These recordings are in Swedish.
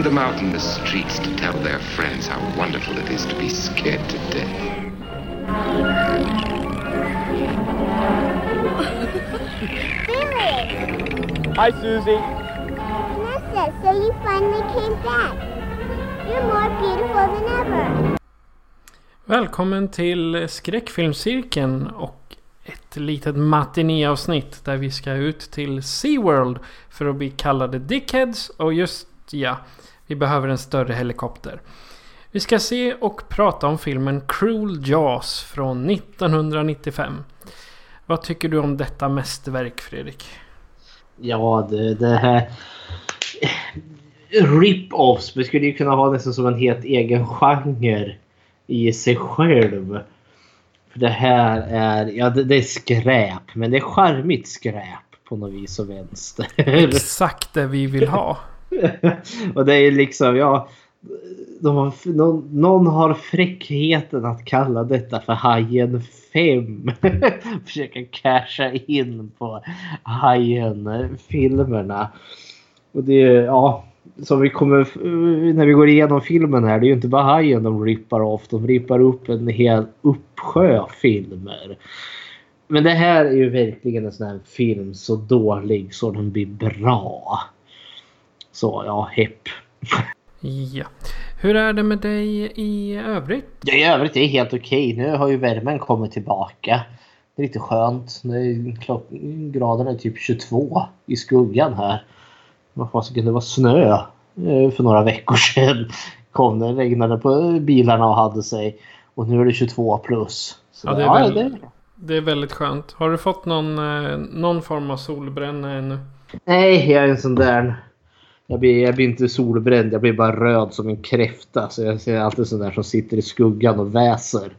Send them out in the streets to tell their friends how wonderful it is to be scared to death. Hi, Susie. Vanessa, so you finally came back. You're more beautiful than ever. Välkommen till skräckfilmscirkeln och ett litet matinéavsnitt där vi ska ut till SeaWorld för att bli kallade Dickheads och just ja, vi behöver en större helikopter. Vi ska se och prata om filmen Cruel Jaws från 1995. Vad tycker du om detta mästerverk Fredrik? Ja, det, det här... Rip-offs. Vi skulle ju kunna ha nästan som en helt egen genre i sig själv. För det här är, ja det, det är skräp, men det är charmigt skräp på något vis och vänster. Exakt det vi vill ha. och det är liksom, ja. De har, någon, någon har fräckheten att kalla detta för Hajen 5. Försöka casha in på Hajen-filmerna. Och det är, ja. Som vi kommer, när vi går igenom filmen här, det är ju inte bara Hajen de rippar off. De rippar upp en hel uppsjö filmer. Men det här är ju verkligen en sån här film så dålig så den blir bra. Så ja, hepp. Ja. Hur är det med dig i övrigt? Ja, I övrigt är det helt okej. Nu har ju värmen kommit tillbaka. Det är lite skönt. Klock... Graden är typ 22 i skuggan här. Vad fasiken, det var snö eh, för några veckor sedan. Kom det, regnade på bilarna och hade sig. Och nu är det 22 plus. Så, Ja, det är ja, väl- det... Det är väldigt skönt. Har du fått någon, eh, någon form av solbränna ännu? Nej, jag är en sån där... Jag blir, jag blir inte solbränd, jag blir bara röd som en kräfta. Så jag ser alltid sån där som sitter i skuggan och väser.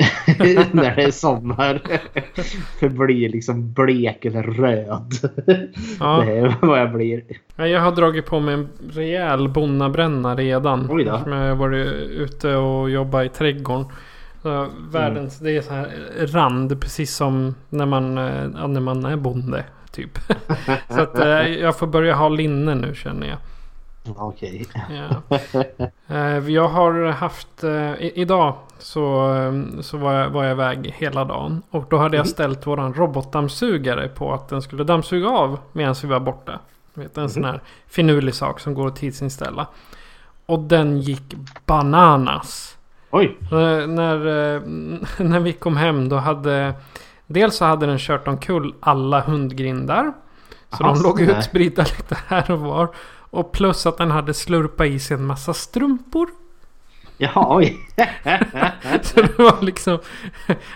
När det är sommar. Förblir liksom blek eller röd. Ja. Det är vad jag blir. Ja, Jag har dragit på mig en rejäl bonnabränna redan. Oj då. Som jag har varit ute och jobbat i trädgården. Så världens, Mm. det är så här rand precis som när man, eh, när man är bonde. Typ. så att eh, jag får börja ha linne nu känner jag. Okej. Ja. Eh, Jag har haft, eh, idag så, så var, jag, var jag iväg hela dagen. Och då hade jag ställt våran robotdammsugare på att den skulle dammsuga av medan vi var borta. Vet, en sån här finurlig sak som går att tidsinställa. Och den gick bananas. Oj. När, när vi kom hem då hade Dels så hade den kört omkull alla hundgrindar. Så Aha, de låg sådär. utspridda lite här och var. Och plus att den hade slurpat i sig en massa strumpor. Jaha, oj. Så det var liksom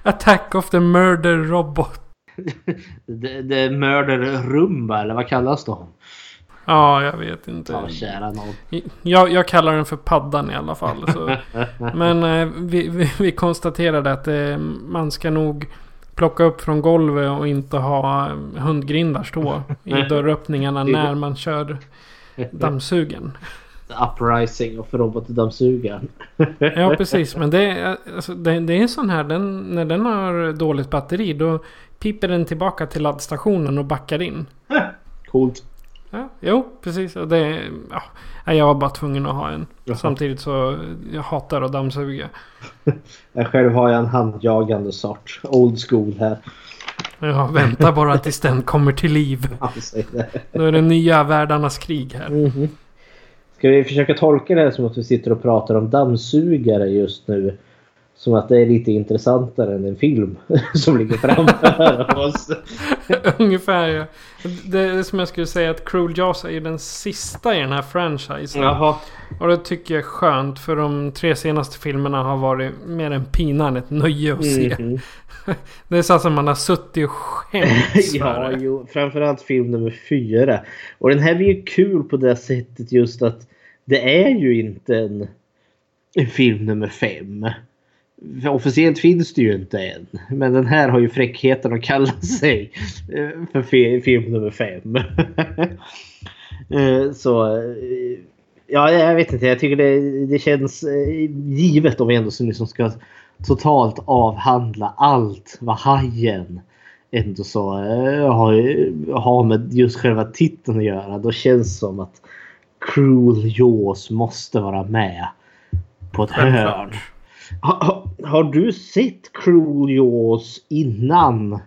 Attack of the Murder Robot. Det är mörder rumba eller vad kallas de? Ja, jag vet inte. Ja, kära någon. Jag, jag kallar den för paddan i alla fall. Men eh, vi, vi, vi konstaterade att eh, man ska nog plocka upp från golvet och inte ha eh, hundgrindar stå i dörröppningarna när man kör dammsugen. Uprising och robotdammsugaren. Ja precis, men det, är- alltså, det, det är en sån här, den, när den har dåligt batteri då piper den tillbaka till laddstationen och backar in. Coolt. Ja, jo, precis. Och det, ja, jag var bara tvungen att ha en. Jaha. Samtidigt så jag hatar att dammsuga. Jag själv har jag en handjagande sort. Old school här. Jag väntar bara tills den kommer till liv. Då är det nya världarnas krig här. Mhm. Ska vi försöka tolka det här som att vi sitter och pratar om dammsugare just nu? Som att det är lite intressantare än en film som ligger framför oss. Ungefär ja. Det är som jag skulle säga att Cruel Jaws är ju den sista i den här franchisen. Jaha. Och det tycker jag är skönt för de tre senaste filmerna har varit mer en pina än ett nöje att se. Mhm. Det är så som man har suttit och skämts Ja, det. jo, framförallt film nummer fyra. Och den här blir ju kul på det sättet just att det är ju inte en, en film nummer fem. Officiellt finns det ju inte än. Men den här har ju fräckheten att kalla sig eh, för fi- film nummer fem. Eh, Så eh, ja, jag vet inte. Jag tycker det, det känns givet om vi ändå liksom ska totalt avhandla allt vad hajen ändå så har, har med just själva titeln att göra. Då känns som att Cruel Jaws måste vara med på ett hörn. Har, du sett Cruel Jaws innan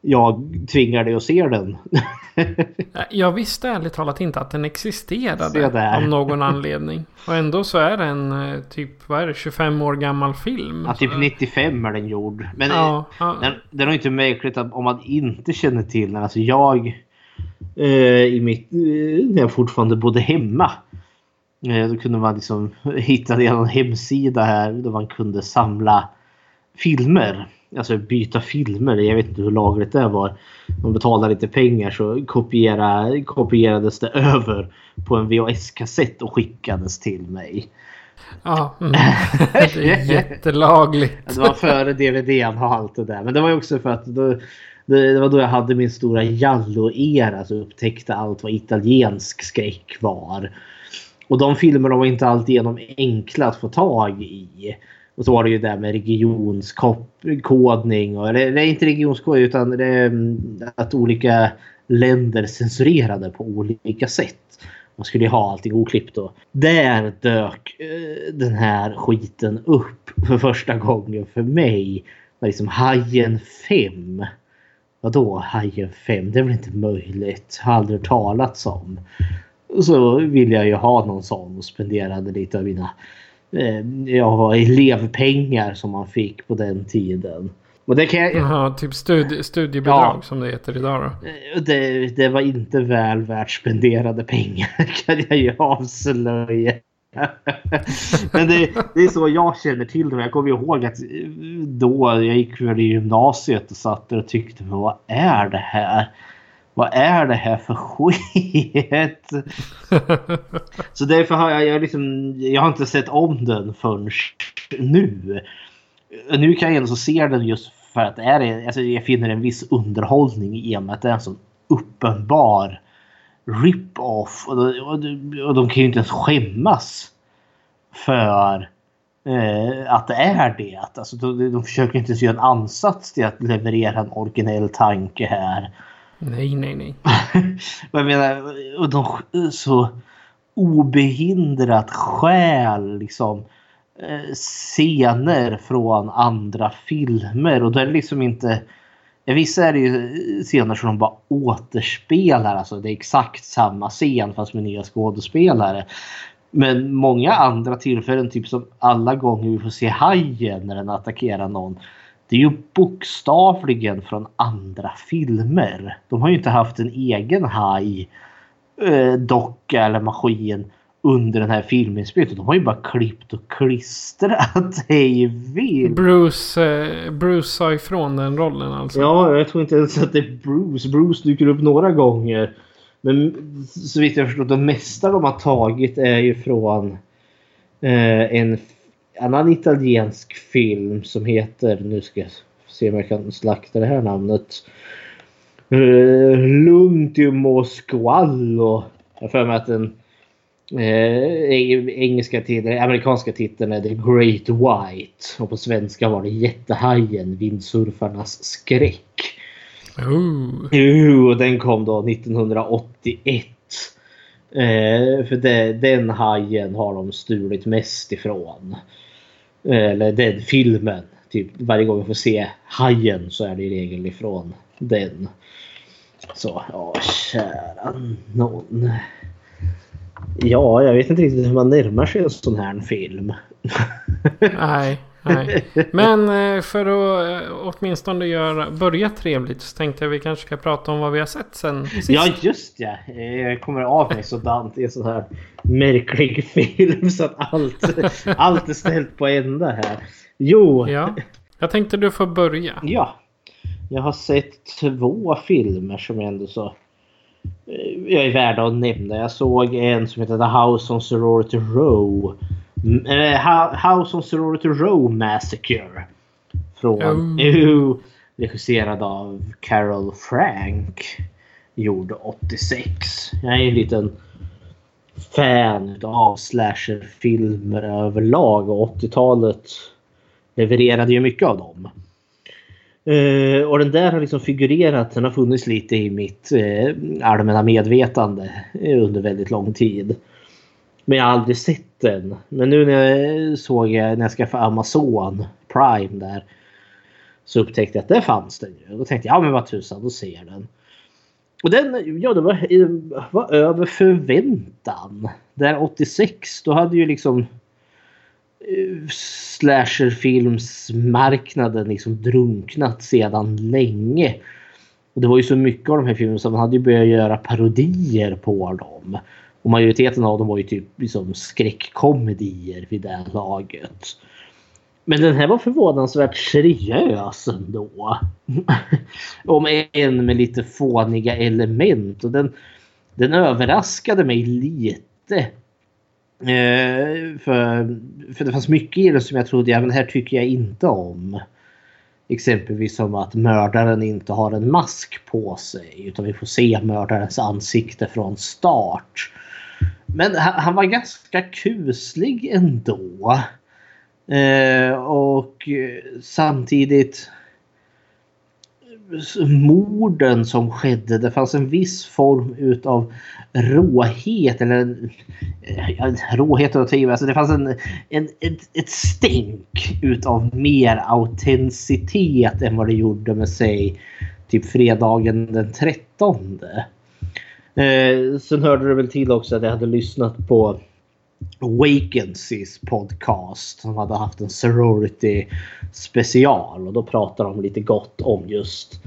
jag tvingar dig att se den? Jag visste ärligt talat inte att den existerade. Av någon anledning. Och ändå så är den eh, typ, vad är det, 25 år gammal film. ja, typ Så- 95 är den gjord. Men Ja, ja. Den, den är inte märkligt att om man inte känner till den. Alltså jag eh, i mitt, eh, när jag fortfarande bodde hemma. Eh, då kunde man liksom hitta en hemsida här där man kunde samla filmer. Alltså byta filmer. Jag vet inte hur lagligt det var. Man betalade lite pengar så kopiera, kopierades det över på en VHS-kassett och skickades till mig. ja mm. Det är jättelagligt. Det var före DVDn och allt det där. Men det var också för att då, det, det var då jag hade min stora Jallo-era. Så upptäckte allt vad italiensk skräck var. Och de filmerna var inte alltigenom enkla att få tag i. Och så var det ju det med regionskodning. Och, eller nej, inte regionskodning utan det, mm, att olika länder censurerade på olika sätt. Man skulle ju ha allting oklippt då. Där dök eh, den här skiten upp för första gången för mig. Var liksom Hajen 5. Vadå Hajen 5? Det är väl inte möjligt. Har aldrig hört om. Så ville jag ju ha någon sån och spenderade lite av mina eh, ja, elevpengar som man fick på den tiden. Och det kan jag, Jaha, typ studi studiebidrag Ja. som det heter idag då. Eh, det, det var inte väl värt spenderade pengar kan jag ju avslöja. Men det, det är så jag känner till det. Jag kommer ihåg att eh, då jag gick väl i gymnasiet och satt där och tyckte vad är det här? Vad är det här för skit? Så därför har jag, jag, liksom, jag har inte sett om den förrän nu. Nu kan jag ändå se den just för att det är, alltså jag finner en viss underhållning i och med att det är en sån uppenbar rip-off. Och, de- och de kan ju inte ens skämmas för eh, att det är det. Alltså, de, de försöker inte ens göra en ansats till att leverera en originell tanke här. Nej, nej, nej. Jag menar, och de så obehindrat skäl liksom eh, scener från andra filmer och då är det liksom inte Vissa är det ju eh, scener som de bara återspelar, alltså det är exakt samma scen fast med nya skådespelare. Men många andra tillfällen, typ som alla gånger vi får se hajen när den attackerar någon. Det är ju bokstavligen från andra filmer. De har ju inte haft en egen haj, eh, docka eller maskin under den här filminspelningen. De har ju bara klippt och klistrat hej vilt. Bruce, eh, Bruce sa ifrån den rollen alltså. Ja, jag tror inte ens att det är Bruce. Bruce dyker upp några gånger. Men så vitt jag förstår, det mesta de har tagit är ju från eh, en annan italiensk film som heter, nu ska jag se om jag kan slakta det här namnet. Uh, L'ultimo squallo. Jag har för mig att den eh, engelska titeln, amerikanska titeln är The Great White. Och på svenska var det Jättehajen, Vindsurfarnas skräck. Oh. Jo, och den kom då 1981. Eh, för det, den hajen har de stulit mest ifrån. Eh, eller den filmen. Typ varje gång jag får se hajen så är det i regel ifrån den. Så, ja kära någon. Ja, jag vet inte riktigt hur man närmar sig en sån här film. Nej, nej. Men eh, för att eh, åtminstone göra, börja trevligt så tänkte jag vi kanske ska prata om vad vi har sett sen sist. Ja, just ja. Jag kommer av mig sådant i en sån här märklig film så att allt, allt är ställt på ända här. Jo, Ja. Jag tänkte du får börja. Ja. Jag har sett två filmer som ändå så eh, jag är värda att nämna. Jag såg en som heter The House on Sorority Row. Mm, Ho- House on Sorority Row Massacre. Från Oh. uh, regisserad av Carol Frank. Gjord 86. Jag är en liten fan av slasherfilmer överlag och 80-talet levererade ju mycket av dem. Eh, och den där har liksom figurerat, den har funnits lite i mitt eh, allmänna medvetande under väldigt lång tid. Men jag har aldrig sett den. Men nu när jag såg eh, när jag skaffade Amazon Prime där. Så upptäckte jag att där fanns den ju. Då tänkte jag, ja men vad tusan, då ser jag den. Och den, ja det var, var över förväntan. Där 86, då hade ju liksom eh, slasherfilmsmarknaden liksom drunknat sedan länge. Och det var ju så mycket av de här filmerna som man hade ju börjat göra parodier på dem. Och majoriteten av dem var ju typ liksom skräckkomedier vid det laget. Men den här var förvånansvärt seriös ändå. Om än med lite fåniga element. Och den, den överraskade mig lite. Eh, för, för det fanns mycket i den som jag trodde, ja men här tycker jag inte om. Exempelvis som att mördaren inte har en mask på sig. Utan vi får se mördarens ansikte från start. Men han, han var ganska kuslig ändå. Eh, och eh, samtidigt morden som skedde. Det fanns en viss form utav råhet. Eller eh, ja, råhet och tvivel. Alltså det fanns en, en, ett, ett stänk utav mer autenticitet än vad det gjorde med sig typ fredagen den 13. Eh, sen hörde det väl till också att jag hade lyssnat på Wakencies podcast som hade haft en sorority special och då pratade de lite gott om just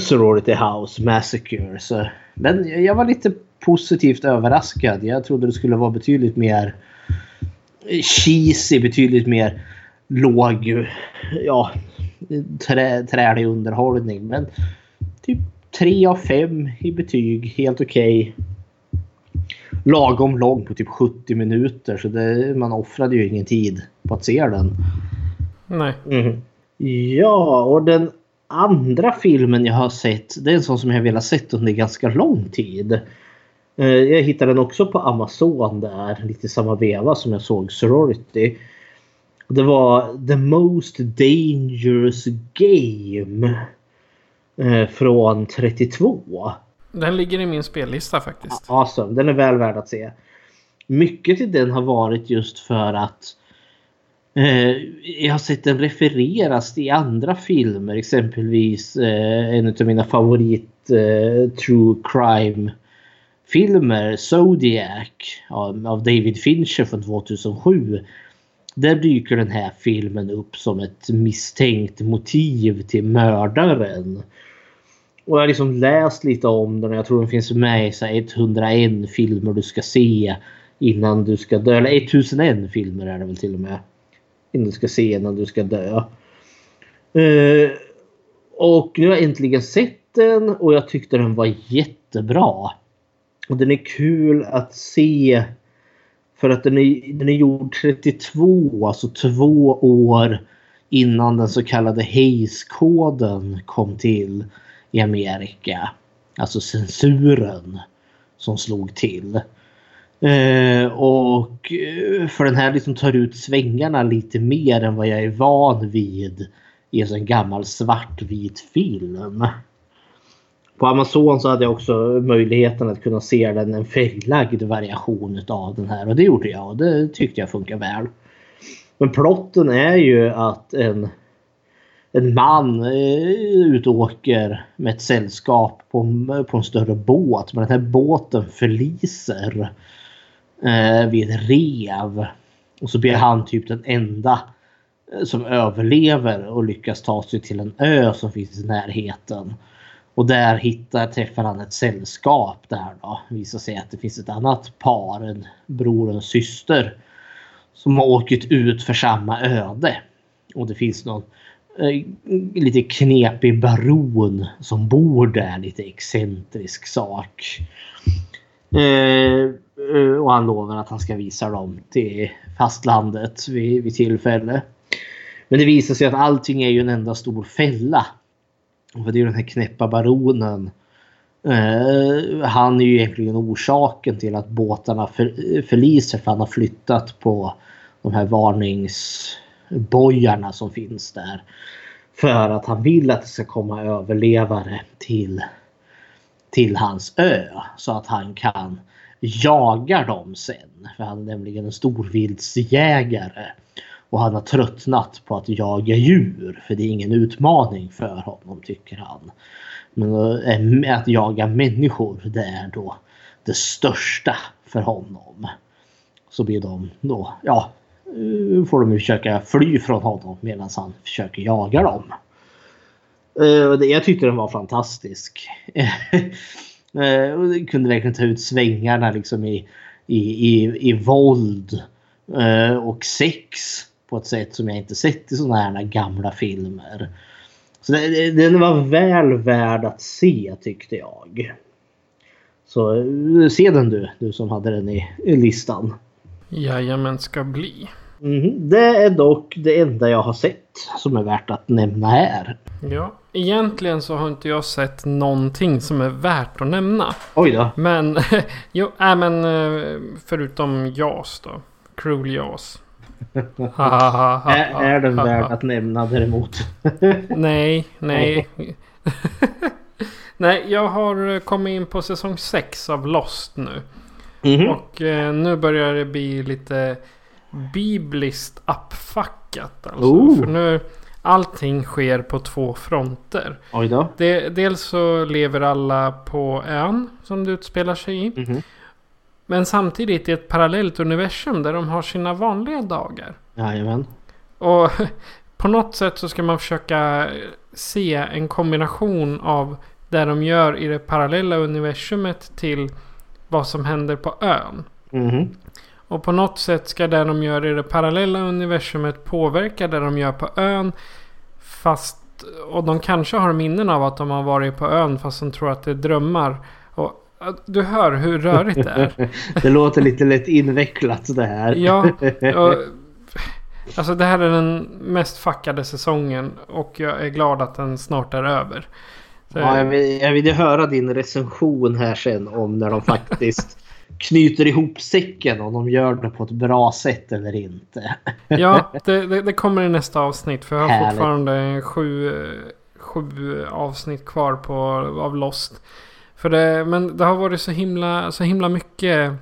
Sorority House Massacre. Så, men jag var lite positivt överraskad. Jag trodde det skulle vara betydligt mer cheesy, betydligt mer låg, ja, trä, trälig underhållning. Men typ 3 av 5 i betyg, helt okej. Lagom lång på typ 70 minuter så det, man offrade ju ingen tid på att se den. Nej. Ja, och den andra filmen jag har sett, det är en sån som jag velat sett under ganska lång tid. Eh, Jag hittade den också på Amazon där, lite samma veva som jag såg Sorority. Det var The Most Dangerous Game. Eh, Från 32. Den ligger i min spellista faktiskt. Awesome. Den är väl värd att se. Mycket till den har varit just för att eh, jag har sett den refereras i andra filmer. Exempelvis eh, en av mina favorit true crime filmer Zodiac av David Fincher från 2007. Där dyker den här filmen upp som ett misstänkt motiv till mördaren. Och jag har liksom läst lite om den. Jag tror den finns med i så 101 filmer du ska se innan du ska dö. Eller 1001 filmer är det väl till och med. Innan du ska se innan du ska dö. Eh, och nu har jag äntligen sett den och jag tyckte den var jättebra. Och den är kul att se. För att den är, den är gjord 32, alltså två år innan den så kallade Hayes-koden kom till i Amerika. Alltså censuren som slog till. Eh, och eh, för den här liksom tar ut svängarna lite mer än vad jag är van vid i en sån gammal svartvit film. På Amazon så hade jag också möjligheten att kunna se den en färglagd variation av den här och det gjorde jag och det tyckte jag funkar väl. Men plotten är ju att en en man eh, utåker med ett sällskap på, på en större båt. Men den här båten förliser eh, vid ett rev. Och så blir han typ den enda eh, som överlever och lyckas ta sig till en ö som finns i närheten. Och där hittar, träffar han ett sällskap där då. Det visar sig att det finns ett annat par, en bror och en syster. Som har åkt ut för samma öde. Och det finns någon Eh, lite knepig baron som bor där. Lite excentrisk sak. Eh, eh, och han lovar att han ska visa dem till fastlandet vid, vid tillfälle. Men det visar sig att allting är ju en enda stor fälla. För det är ju den här knäppa baronen. Eh, han är ju egentligen orsaken till att båtarna för, förliser för han har flyttat på de här varnings bojarna som finns där. För att han vill att det ska komma överlevare till, till hans ö. Så att han kan jaga dem sen. För han är nämligen en storviltsjägare. Och han har tröttnat på att jaga djur. För det är ingen utmaning för honom tycker han. Men eh, att jaga människor det är då det största för honom. Så blir de då, ja, Eh, får de försöka fly från honom medan han försöker jaga dem. Eh, jag tyckte den var fantastisk. Eh, jag kunde verkligen ta ut svängarna liksom i, i, i, i våld och sex på ett sätt som jag inte sett i sådana här gamla filmer. Så den var väl värd att se tyckte jag. Så se den du, du som hade den i, i listan. Jajamän, ska bli. Mm, det är dock det enda jag har sett som är värt att nämna här. Ja, egentligen så har inte jag sett någonting som är värt att nämna. Oj då. Men, jo, äh, men förutom JAS då. Cruel JAS. är, är den värd att nämna däremot? nej, nej. nej, jag har kommit in på säsong 6 av Lost nu. Mm. Och eh, nu börjar det bli lite bibliskt uppfackat. Alltså. Oh. För nu allting sker på två fronter. Oj då. Det, dels så lever alla på ön som det utspelar sig i. Mm. Men samtidigt i ett parallellt universum där de har sina vanliga dagar. Jajamän. Och på något sätt så ska man försöka se en kombination av det de gör i det parallella universumet till vad som händer på ön. Mm. Och på något sätt ska det de gör i det parallella universumet påverka det de gör på ön. Fast, och de kanske har minnen av att de har varit på ön fast de tror att det är drömmar. Och du hör hur rörigt det är. det låter lite lätt invecklat det här. ja. Och, alltså det här är den mest fuckade säsongen. Och jag är glad att den snart är över. Ja, jag, vill, jag vill höra din recension här sen om när de faktiskt knyter ihop säcken. Om de gör det på ett bra sätt eller inte. ja, det, det, det kommer i nästa avsnitt. För jag har Härligt. fortfarande sju, sju avsnitt kvar på, av Lost. För det, men det har varit så himla, så himla mycket.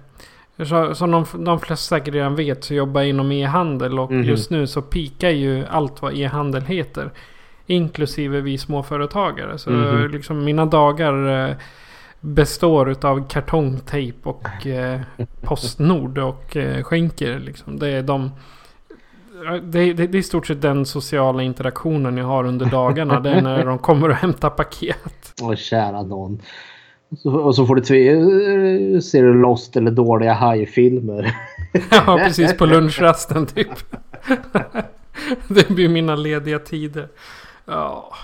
Så, som de, de flesta säkert redan vet så jobbar jag inom e-handel. Och mm. just nu så pikar ju allt vad e-handel heter. Inklusive vi småföretagare. Så mm. liksom mina dagar eh, består av kartongtejp och eh, Postnord och eh, skänker. Liksom. Det är de... Det, det, det, är i stort sett den sociala interaktionen jag har under dagarna. Det är när de kommer och hämtar paket. Åh kära någon. Och så får du tve- ser du Lost eller dåliga hajfilmer. ja, precis på lunchrasten typ. det blir mina lediga tider. Ja.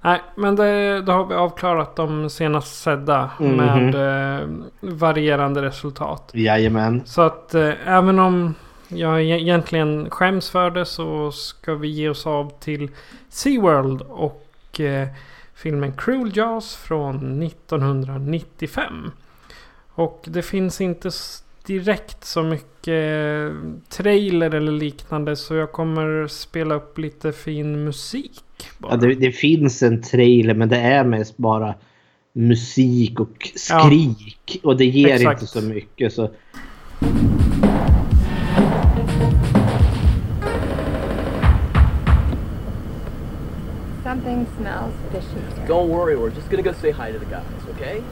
Nej, men det, då har vi avklarat de senast sedda mm -hmm. med eh, varierande resultat. Jajamän. Så att eh, även om jag egentligen skäms för det så ska vi ge oss av till SeaWorld och eh, filmen Cruel Jaws från 1995. Och det finns inte direkt så mycket trailer eller liknande så jag kommer spela upp lite fin musik. Ja, det, det, finns en trailer men det är mest bara musik och skrik. Ja, och det ger exakt. inte så mycket. Så Something smells fishy. Don't worry, we're just gonna go say hi to the guys, okay?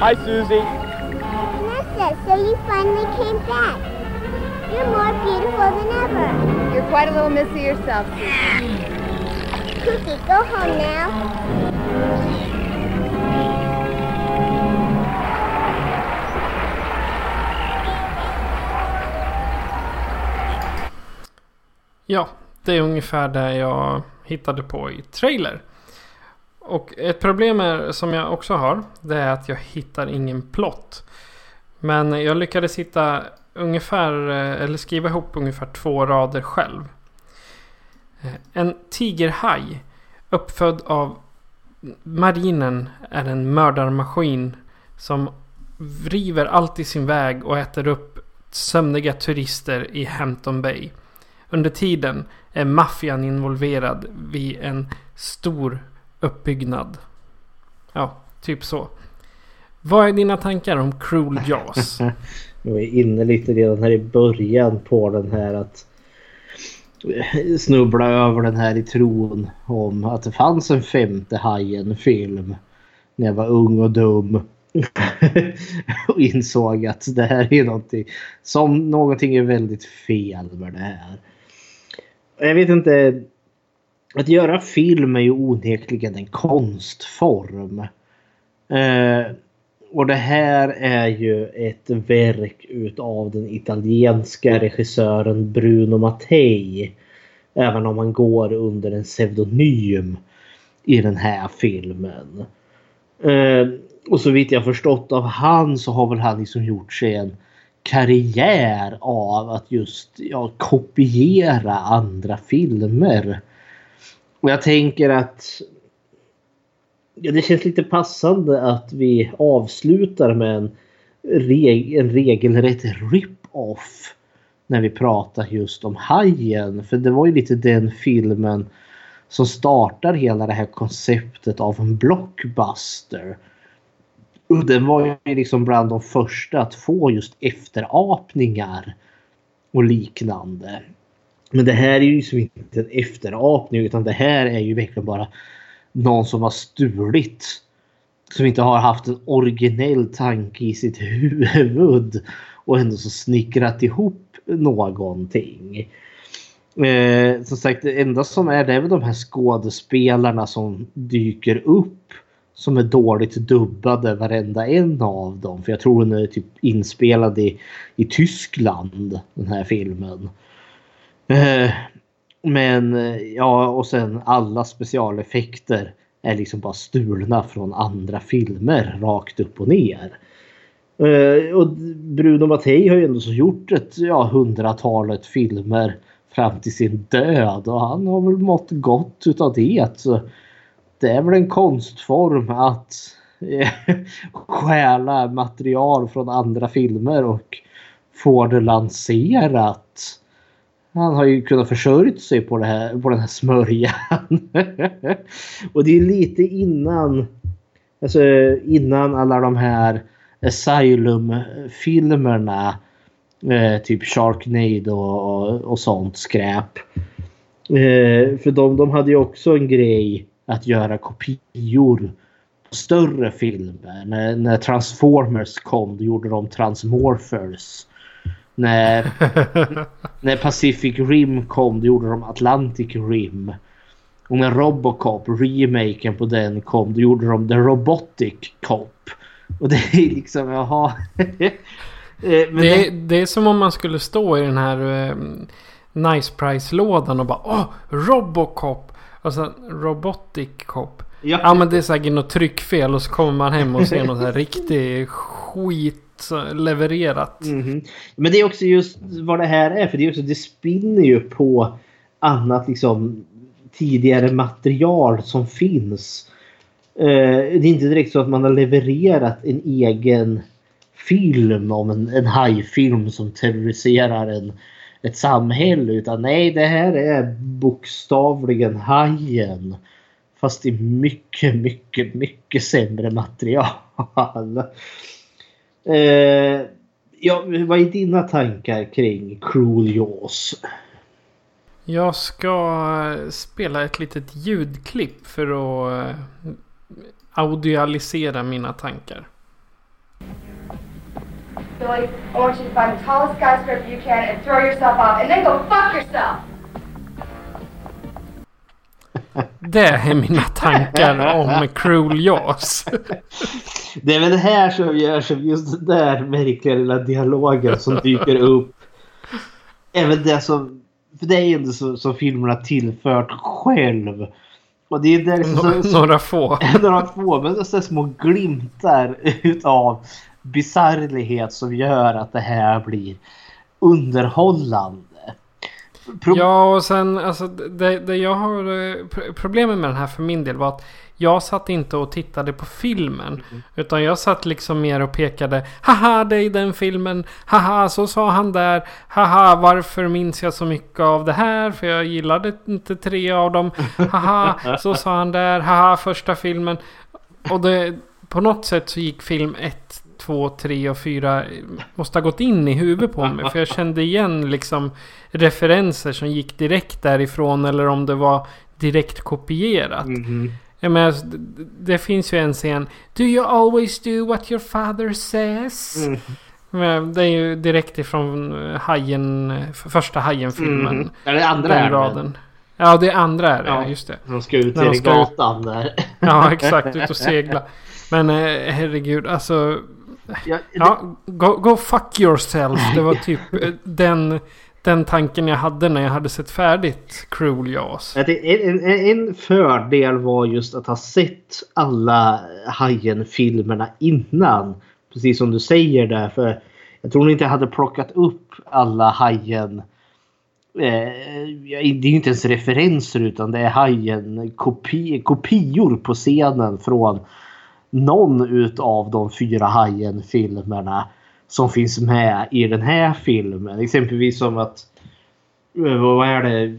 Hi, Susie. Vanessa, so you finally came back. You're more beautiful than ever. You're quite a little missy yourself, Susan. Cookie, go home now. Ja, det är ungefär det jag hittade på i trailer. Och ett problem är, som jag också har, det är att jag hittar ingen plott. Men jag lyckades hitta ungefär, eh, eller skriva ihop ungefär två rader själv. Eh, en tigerhaj uppfödd av marinen är en mördarmaskin som river allt i sin väg och äter upp sömniga turister i Hampton Bay. Under tiden är maffian involverad vid en stor uppbyggnad. Ja, typ så. Vad är dina tankar om Cruel Jaws? Jag var inne lite redan här i början på den här att snubbla över den här i tron om att det fanns en femte Hajen-film när jag var ung och dum. och insåg att det här är någonting som någonting är väldigt fel med det här. Jag vet inte. Att göra film är ju onekligen en konstform. Eh, och det här är ju ett verk utav den italienska regissören Bruno Mattei. Även om han går under en pseudonym i den här filmen. Eh, och så vitt jag förstått av han så har väl han liksom gjort sig en karriär av att just ja, kopiera andra filmer. Och jag tänker att ja, det känns lite passande att vi avslutar med en, reg en regelrätt rip-off när vi pratar just om Hajen. För det var ju lite den filmen som startar hela det här konceptet av en blockbuster. Och den var ju liksom bland de första att få just efterapningar och liknande. Men det här är ju liksom inte en efterapning utan det här är ju verkligen bara någon som har stulit. Som inte har haft en originell tanke i sitt huvud och ändå så snickrat ihop någonting. Eh, som sagt, det enda som är det är väl de här skådespelarna som dyker upp som är dåligt dubbade varenda en av dem. För jag tror den är typ inspelad i, i Tyskland den här filmen. Eh, men eh, ja och sen alla specialeffekter är liksom bara stulna från andra filmer rakt upp och ner. Eh, och Bruno Mattei har ju ändå så gjort ett ja, hundratalet filmer fram till sin död och han har väl mått gott utav det. Så det är väl en konstform att stjäla material från andra filmer och få det lanserat. Han har ju kunnat försörjt sig på, det här, på den här smörjan. och det är lite innan alltså innan alla de här Asylum-filmerna eh, typ Sharknado och, och, och sånt skräp. Eh, för de, de hade ju också en grej att göra kopior på större filmer. När, när Transformers kom då gjorde de Transmorphers. När, när Pacific Rim kom då gjorde de Atlantic Rim. Och när Robocop, remaken på den kom då gjorde de The Robotic Cop. Och det är liksom, jaha. Eh, men Det, det, det är som om man skulle stå i den här eh, Nice Price-lådan och bara Åh! Robocop! Alltså Robotic Cop. ja, Ja men det är säkert något tryckfel och så kommer man hem och ser något här riktigt skit levererat. Eh, levererat. Mhm. Men det är också just vad det här är. För det, är också, det spinner ju på annat liksom tidigare material som finns. Uh, det är inte direkt så att man har levererat en egen film om en, en hajfilm som terroriserar en, ett samhälle. Utan nej, det här är bokstavligen hajen. Fast i mycket, mycket, mycket sämre material. Eh, ja, vad är dina tankar kring Cruel Jaws? Jag ska spela ett litet ljudklipp för att eh, audialisera mina tankar. Billy, I want you to find the tallest skyscraper you can and throw yourself off, and then go fuck yourself! Det är mina tankar om Cruel Jaws. Det är väl det här som gör som just den där märkliga lilla dialogen som dyker upp. Även det som... För det är ju ändå så, som filmerna tillfört själv. Och det är där så, så, Några få. några få, men så små glimtar utav bisarrlighet som gör att det här blir underhållande. Pro- Ja och sen alltså det, det jag har eh, pro- problemet med den här för min del var att jag satt inte och tittade på filmen. Utan jag satt liksom mer och pekade. Haha det är den filmen. Haha så sa han där. Haha varför minns jag så mycket av det här? För jag gillade inte tre av dem. Haha så sa han där. Haha första filmen. Och det, på något sätt så gick film 1, 2, 3 och 4 måste ha gått in i huvudet på mig. För jag kände igen liksom referenser som gick direkt därifrån. Eller om det var direkt kopierat. Mhm. Jag menar, det, finns ju en scen. Do you always do what your father says? Mm. Men Det är ju direkt ifrån eh, Hajen, eh, första Hajen-filmen. Mhm. Ja, det andra Den är raden. Ja, det andra är det. Ja. Just det. De ska ut När de i ska ut. gatan där. Ja, exakt. Ut och segla. Men eh, herregud, alltså. Ja, Ja, go, go fuck yourself. Det var typ eh, den, den tanken jag hade när jag hade sett färdigt Cruel Jaws. En, en fördel var just att ha sett alla Hajen-filmerna innan. Precis som du säger där. För jag tror inte jag hade plockat upp alla Hajen. Eh, det är ju inte ens referenser utan det är Hajen kopi, kopior på scenen från någon utav de fyra Hajen-filmerna som finns med i den här filmen. Exempelvis som att eh, vad är det?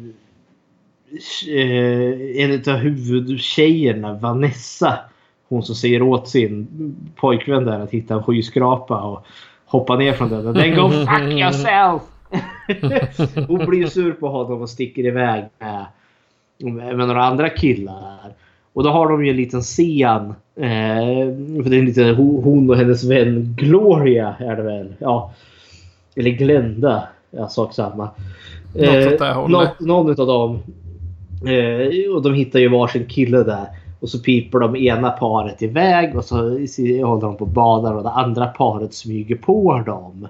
Eh, en av huvudtjejerna, Vanessa. Hon som säger åt sin pojkvän där att hitta en skyskrapa och hoppa ner från den. Den go fuck yourself! hon blir sur på honom och sticker iväg med, med några andra killar. Och då har de ju en liten scen. Eh, för det är en liten, hon och hennes vän Gloria är det väl? Ja. Eller Glenda. Ja, sak samma. Hållet. något, någon av dem. Eh, och de hittar ju varsin kille där. Och så piper de ena paret iväg och så håller de på och badar och det andra paret smyger på dem.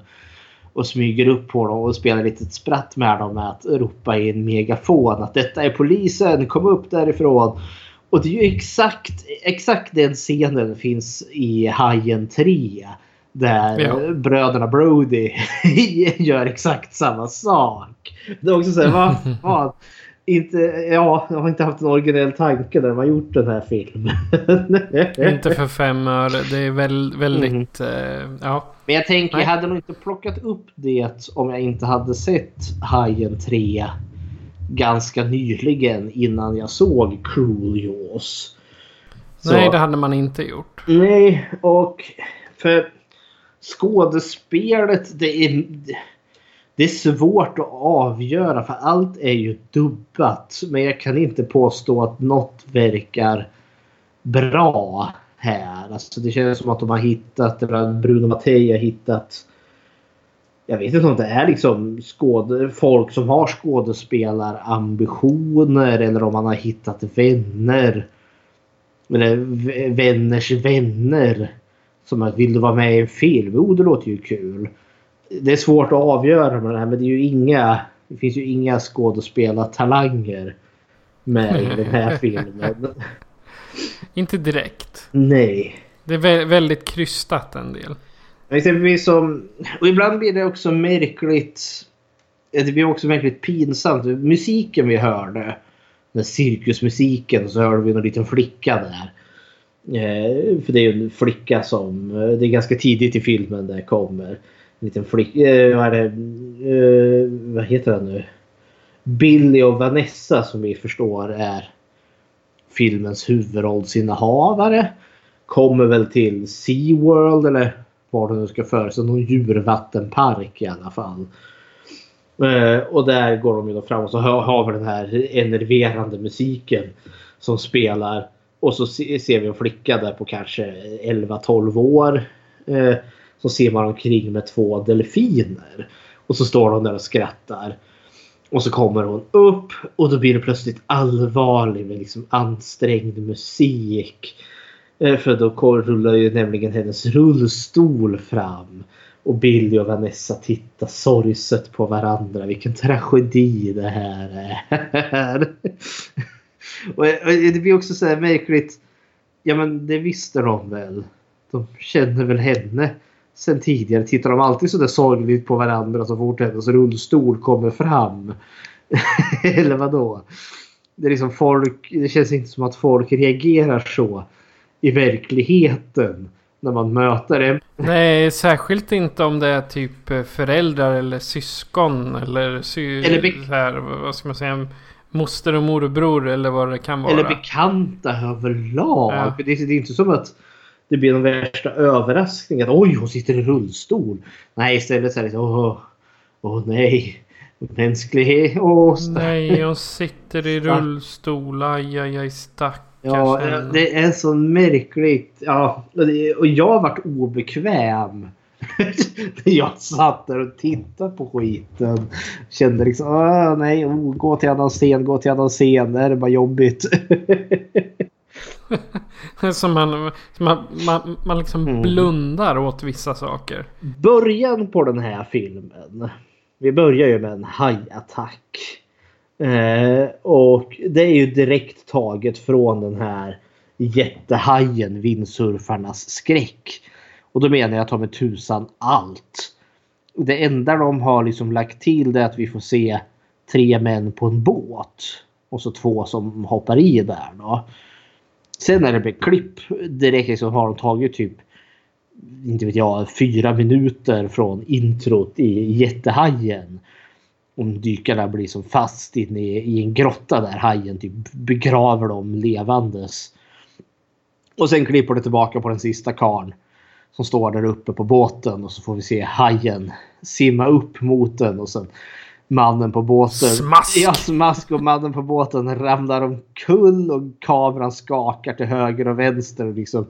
Och smyger upp på dem och spelar lite spratt med dem med att ropa i en megafon att detta är polisen, kom upp därifrån. Och det är ju exakt, exakt den scenen finns i Hajen 3. Där Ja. bröderna Brody gör exakt samma sak. Det är också så här, vad fan. Inte, ja, jag har inte haft en originell tanke när de har gjort den här filmen. Inte för fem öre. Det är väl, väldigt... eh, ja. Men jag tänker, Nej. jag hade nog inte plockat upp det om jag inte hade sett Hajen 3 ganska nyligen innan jag såg Cruel Jaws. Så- Nej, det hade man inte gjort. Nej, och för skådespelet, det är, det är svårt att avgöra för allt är ju dubbat. Men jag kan inte påstå att något verkar bra här. Alltså det känns som att de har hittat, eller Bruno Mattei har hittat jag vet inte om det är liksom skåd folk som har skådespelarambitioner eller om man har hittat vänner. Eller vänners vänner. Som att vill du vara med i en film? Jo, det låter ju kul. det är svårt att avgöra med det här men det är ju inga... Det finns ju inga skådespelartalanger med i den här filmen. Inte direkt. Nej. Det är vä- väldigt krystat en del. Exempelvis som... Och ibland blir det också märkligt... Det blir också märkligt pinsamt. Musiken vi hörde. Den cirkusmusiken så hörde vi en liten flicka där. Eh, för det är en flicka som... Det är ganska tidigt i filmen det kommer. En liten flicka... Eh, vad är det? Eh, vad heter den nu? Billy och Vanessa som vi förstår är filmens huvudrollsinnehavare. Kommer väl till Sea World eller var det nu ska föras, Någon djurvattenpark i alla fall. Eh, och där går de ju då fram och så har, har vi den här enerverande musiken som spelar. Och så se, ser vi en flicka där på kanske 11-12 år. Eh, så ser man omkring med två delfiner. Och så står de där och skrattar. Och så kommer hon upp och då blir det plötsligt allvarlig med liksom ansträngd musik. Eh, för då rullar ju nämligen hennes rullstol fram. Och Billy och Vanessa tittar sorgset på varandra. Vilken tragedi det här är. och eh, och det blir också så här märkligt. Ja men det visste de väl. De känner väl henne sen tidigare. Tittar de alltid så där sorgligt på varandra så fort hennes rullstol kommer fram? Eller vadå? Det är liksom folk. Det känns inte som att folk reagerar så i verkligheten när man möter en. Nej, särskilt inte om det är typ eh, föräldrar eller syskon eller, sy- Eller här, vad ska man säga, moster och morbror eller vad det kan vara. Eller bekanta överlag. Ja. Det, är, det är inte som att det blir någon värsta överraskning att oj hon sitter i rullstol. Nej istället så är det så åh, åh nej. Mänsklighet. Åh, stack- Nej, hon sitter i Stack- rullstol. Aj, aj, aj, stackars Ja, henne. det är så märkligt. Ja, och, jag varit obekväm. När jag satt där och tittade på skiten. Kände liksom, Åh, nej, oh, gå till annan scen, gå till annan scen. Det här är bara jobbigt. Som man, som man, man, man liksom Mm. blundar åt vissa saker. Början på den här filmen. Vi börjar ju med en hajattack. Eh, och det är ju direkt taget från den här jättehajen, vindsurfarnas skräck. Och då menar jag ta med tusan allt. Det enda de har liksom lagt till det är att vi får se tre män på en båt. Och så två som hoppar i där då. Sen när det blir klipp direkt liksom har de tagit typ inte vet jag, fyra minuter från introt i Jättehajen. Om dykarna blir som fast inne i, i en grotta där hajen typ begraver dem levandes. Och sen klipper det tillbaka på den sista karn som står där uppe på båten och så får vi se hajen simma upp mot den och sen mannen på båten. Smask! Ja, smask och mannen på båten ramlar omkull och kameran skakar till höger och vänster. Och liksom,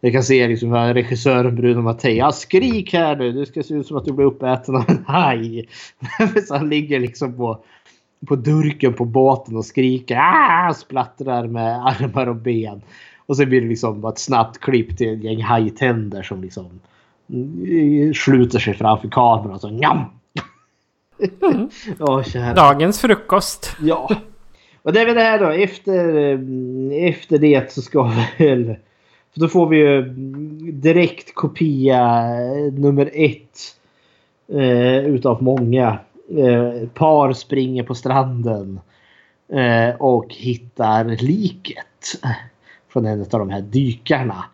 jag kan se liksom regissören Bruno Mattei. Skrik här nu. Det ska se ut som att du blir uppäten av en haj. Så han ligger liksom på, på durken på båten och skriker. Ah! Splattrar med armar och ben. Och sen blir det liksom bara ett snabbt klipp till ett gäng hajtänder som liksom mm, sluter sig framför kameran. Och så njam! Åh, kära. Dagens frukost. Ja. Och det är väl det här då. Efter, eh, efter det så ska vi väl... För då får vi ju direkt kopia eh, nummer ett. Eh, utav många. Eh, par springer på stranden. Eh, och hittar liket. Från en av de här dykarna.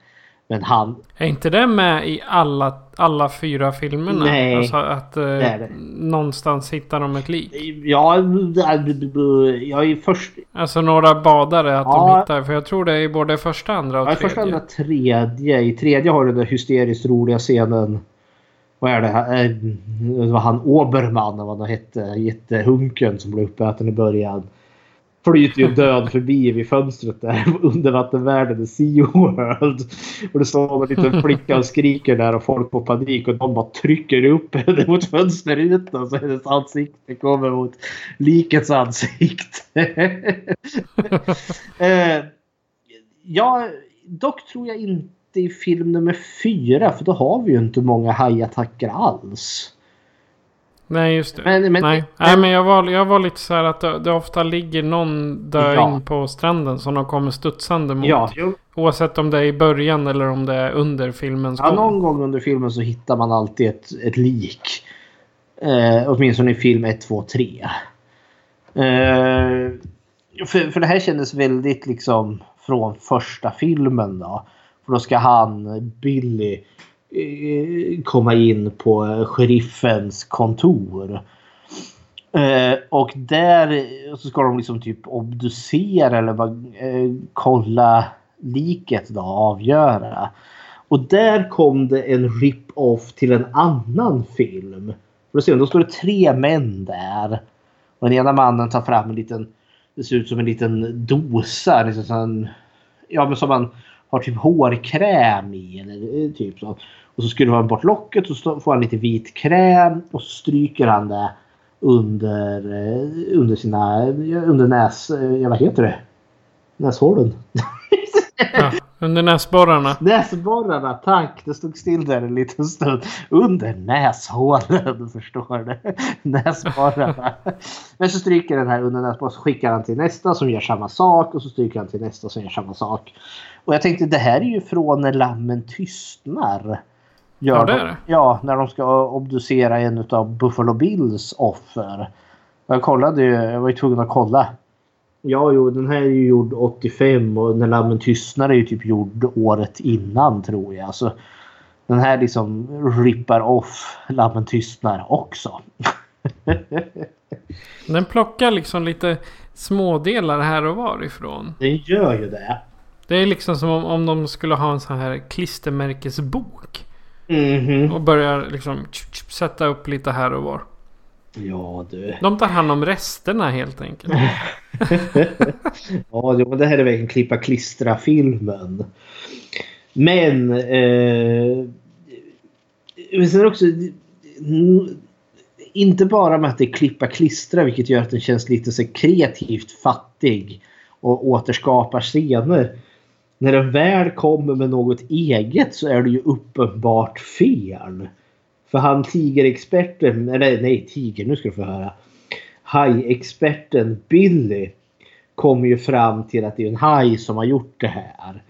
Men han... Är inte det med i alla, alla fyra filmerna? Nej. Alltså att eh, är det. någonstans hittar de ett lik. Ja, jag är först... Alltså några badare att Ja. de hittar. För jag tror det är i både första, andra och Ja, tredje. första andra tredje. I tredje har du den där hysteriskt roliga scenen. Vad är det? här? Eh, Det var han Oberman, vad han hette. Jättehunken som blev uppäten i början. Flyter ju död förbi vid fönstret där under vattenvärlden i SeaWorld. Och det står en liten flicka och skriker där och folk får panik och de bara trycker upp henne mot fönsterrutan så hennes ansikte kommer mot likets ansikte. Eh, ja, dock tror jag inte i film nummer fyra för då har vi ju inte många hajattacker alls. Nej, just det. Men- men- Nej, men- Nej men jag var, jag var lite så här att det, det ofta ligger någon döing Ja. på stranden som de kommer studsande mot. Ja, jo, Oavsett om det är i början eller om det är under filmens ja, gång. någon gång under filmen så hittar man alltid ett, ett lik. Eh, åtminstone i film 1, 2, 3. Eh, för, för det här kändes väldigt liksom från första filmen då. För då ska han, Billy, Eh, komma in på sheriffens kontor. Eh, och där så ska de liksom typ obducera eller bara, eh, kolla liket då, avgöra. Och där kom det en rip-off till en annan film. För då, ser då står det tre män där. Och den ena mannen tar fram en liten, det ser ut som en liten dosa. Liksom en, ja men som man har typ hårkräm i. Eller eh, typ så. Och så skruvar han bort locket och så får han lite vit kräm. Och så stryker han det under, eh, under sina, under näs, eh, ja vad heter det? Näshålen. Ja, under näsborrarna. Näsborrarna, tack! Det stod still där en liten stund. Under näshålen, förstår du. Näsborrarna. Men så stryker den här under näsborren så skickar han till nästa som gör samma sak och så stryker han till nästa som gör samma sak. Och jag tänkte det här är ju från när lammen tystnar. Gör Ja, det är de- det. Ja, när de ska obducera en av Buffalo Bills offer. Jag kollade ju, jag var ju tvungen att kolla. Ja, jo, den här är ju gjord 85 och När lammen tystnar är ju typ gjord året innan tror jag. Så den här liksom rippar off Lammen tystnar också. Den plockar liksom lite smådelar här och var ifrån. Den gör ju det. Det är liksom som om, om de skulle ha en sån här klistermärkesbok. Mhm. Och börjar liksom sätta upp lite här och var. Ja du. De tar hand om resterna helt enkelt. Ja, det här är verkligen klippa klistra filmen. Men... Eh, sen också... mm, Inte bara med att det är klippa klistra vilket gör att den känns lite så kreativt fattig. Och återskapar scener. När den väl kommer med något eget så är det ju uppenbart fel. För han tigerexperten, eller nej tiger, nu ska du få höra. Hajexperten Billy kommer ju fram till att det är en haj som har gjort det här.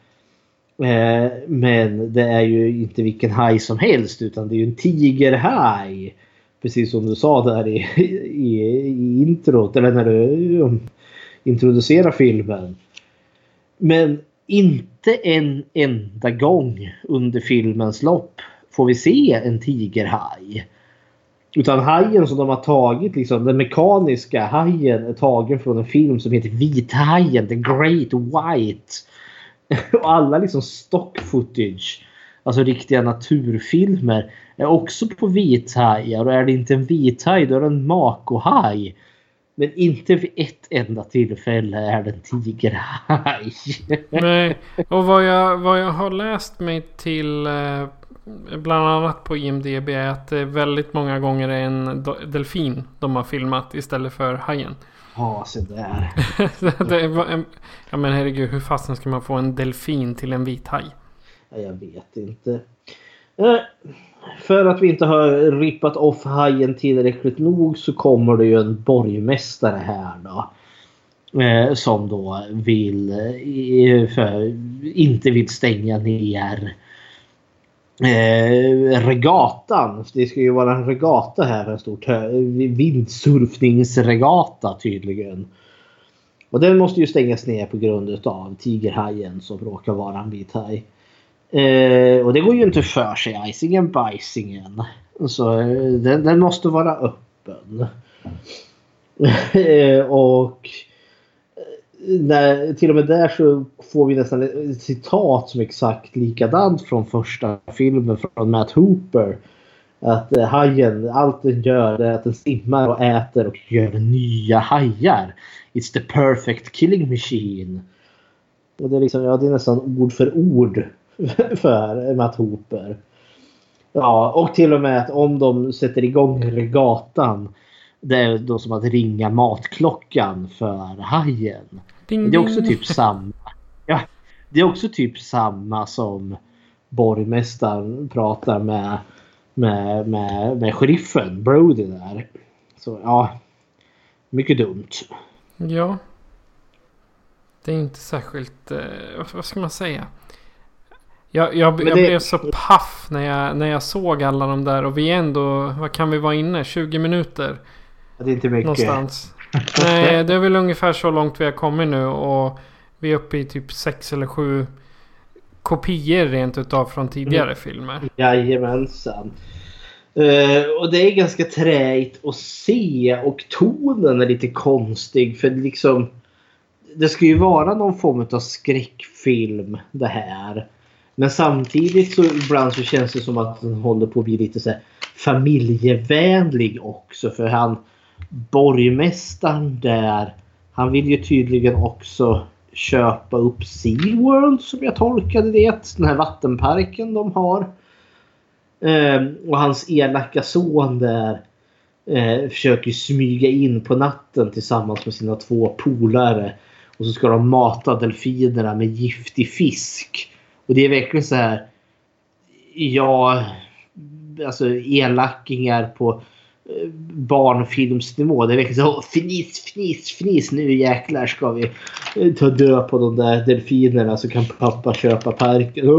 Eh, men det är ju inte vilken haj som helst utan det är ju en tigerhaj. Precis som du sa där i, i, i introt eller när du um, introducerar filmen. Men inte en enda gång under filmens lopp får vi se en tigerhaj. Utan hajen som de har tagit, liksom, den mekaniska hajen är tagen från en film som heter Vithajen, The Great White. Och alla liksom stock footage, alltså riktiga naturfilmer, är också på vithajar. Och är det inte en vithaj då är det en makohaj. Men inte vid ett enda tillfälle är det en tigerhaj. Nej, och vad jag, vad jag har läst mig till eh, bland annat på IMDB är att det väldigt många gånger är en delfin de har filmat istället för hajen. Ja, se där. en, ja men herregud, hur fasen ska man få en delfin till en vit haj? Ja, Jag vet inte. Eh, för att vi inte har rippat off hajen tillräckligt nog så kommer det ju en borgmästare här då. Eh, Som då vill, eh, för, inte vill stänga ner eh, regatan. Det ska ju vara en regata här, en stor vindsurfningsregata tydligen. Och den måste ju stängas ner på grund av tigerhajen som råkar vara en vit haj. Eh, och det går ju inte för sig, icingen bajsingen. Så eh, den, den måste vara öppen. Eh, och eh, när, till och med där så får vi nästan ett citat som är exakt likadant från första filmen från Matt Hooper. Att eh, hajen, allt den gör är att den simmar och äter och gör nya hajar. It's the perfect killing machine. Och det är liksom, ja det är nästan ord för ord för Matt Hooper. Ja, och till och med att om de sätter igång regatan. Det är då som att ringa matklockan för hajen. Ding, Det är också ding. typ samma. Ja, det är också typ samma som borgmästaren pratar med med, med, med sheriffen Brody där. Så ja, mycket dumt. Ja. Det är inte särskilt... Eh, vad ska man säga? Jag, jag, jag det- blev så paff när jag, när jag såg alla de där och vi är ändå... Vad kan vi vara inne? 20 minuter Det är inte mycket. någonstans. Nej, det är väl ungefär så långt vi har kommit nu och vi är uppe i typ sex eller sju kopior rent utav från tidigare filmer. Jajamensan. Uh, och det är ganska träigt att se och tonen är lite konstig för liksom det ska ju vara någon form av skräckfilm det här. Men samtidigt så ibland så känns det som att den håller på att bli lite så här familjevänlig också för han borgmästaren där han vill ju tydligen också köpa upp SeaWorld som jag tolkade det. Den här vattenparken de har. Ehm, och hans elaka son där eh, försöker smyga in på natten tillsammans med sina två polare. Och så ska de mata delfinerna med giftig fisk. Och det är verkligen så här. Ja, alltså elackingar på eh, barnfilmsnivå. Det är verkligen så fnis, fnis, fnis. Nu jäklar ska vi eh, ta död på de där delfinerna så kan pappa köpa parken.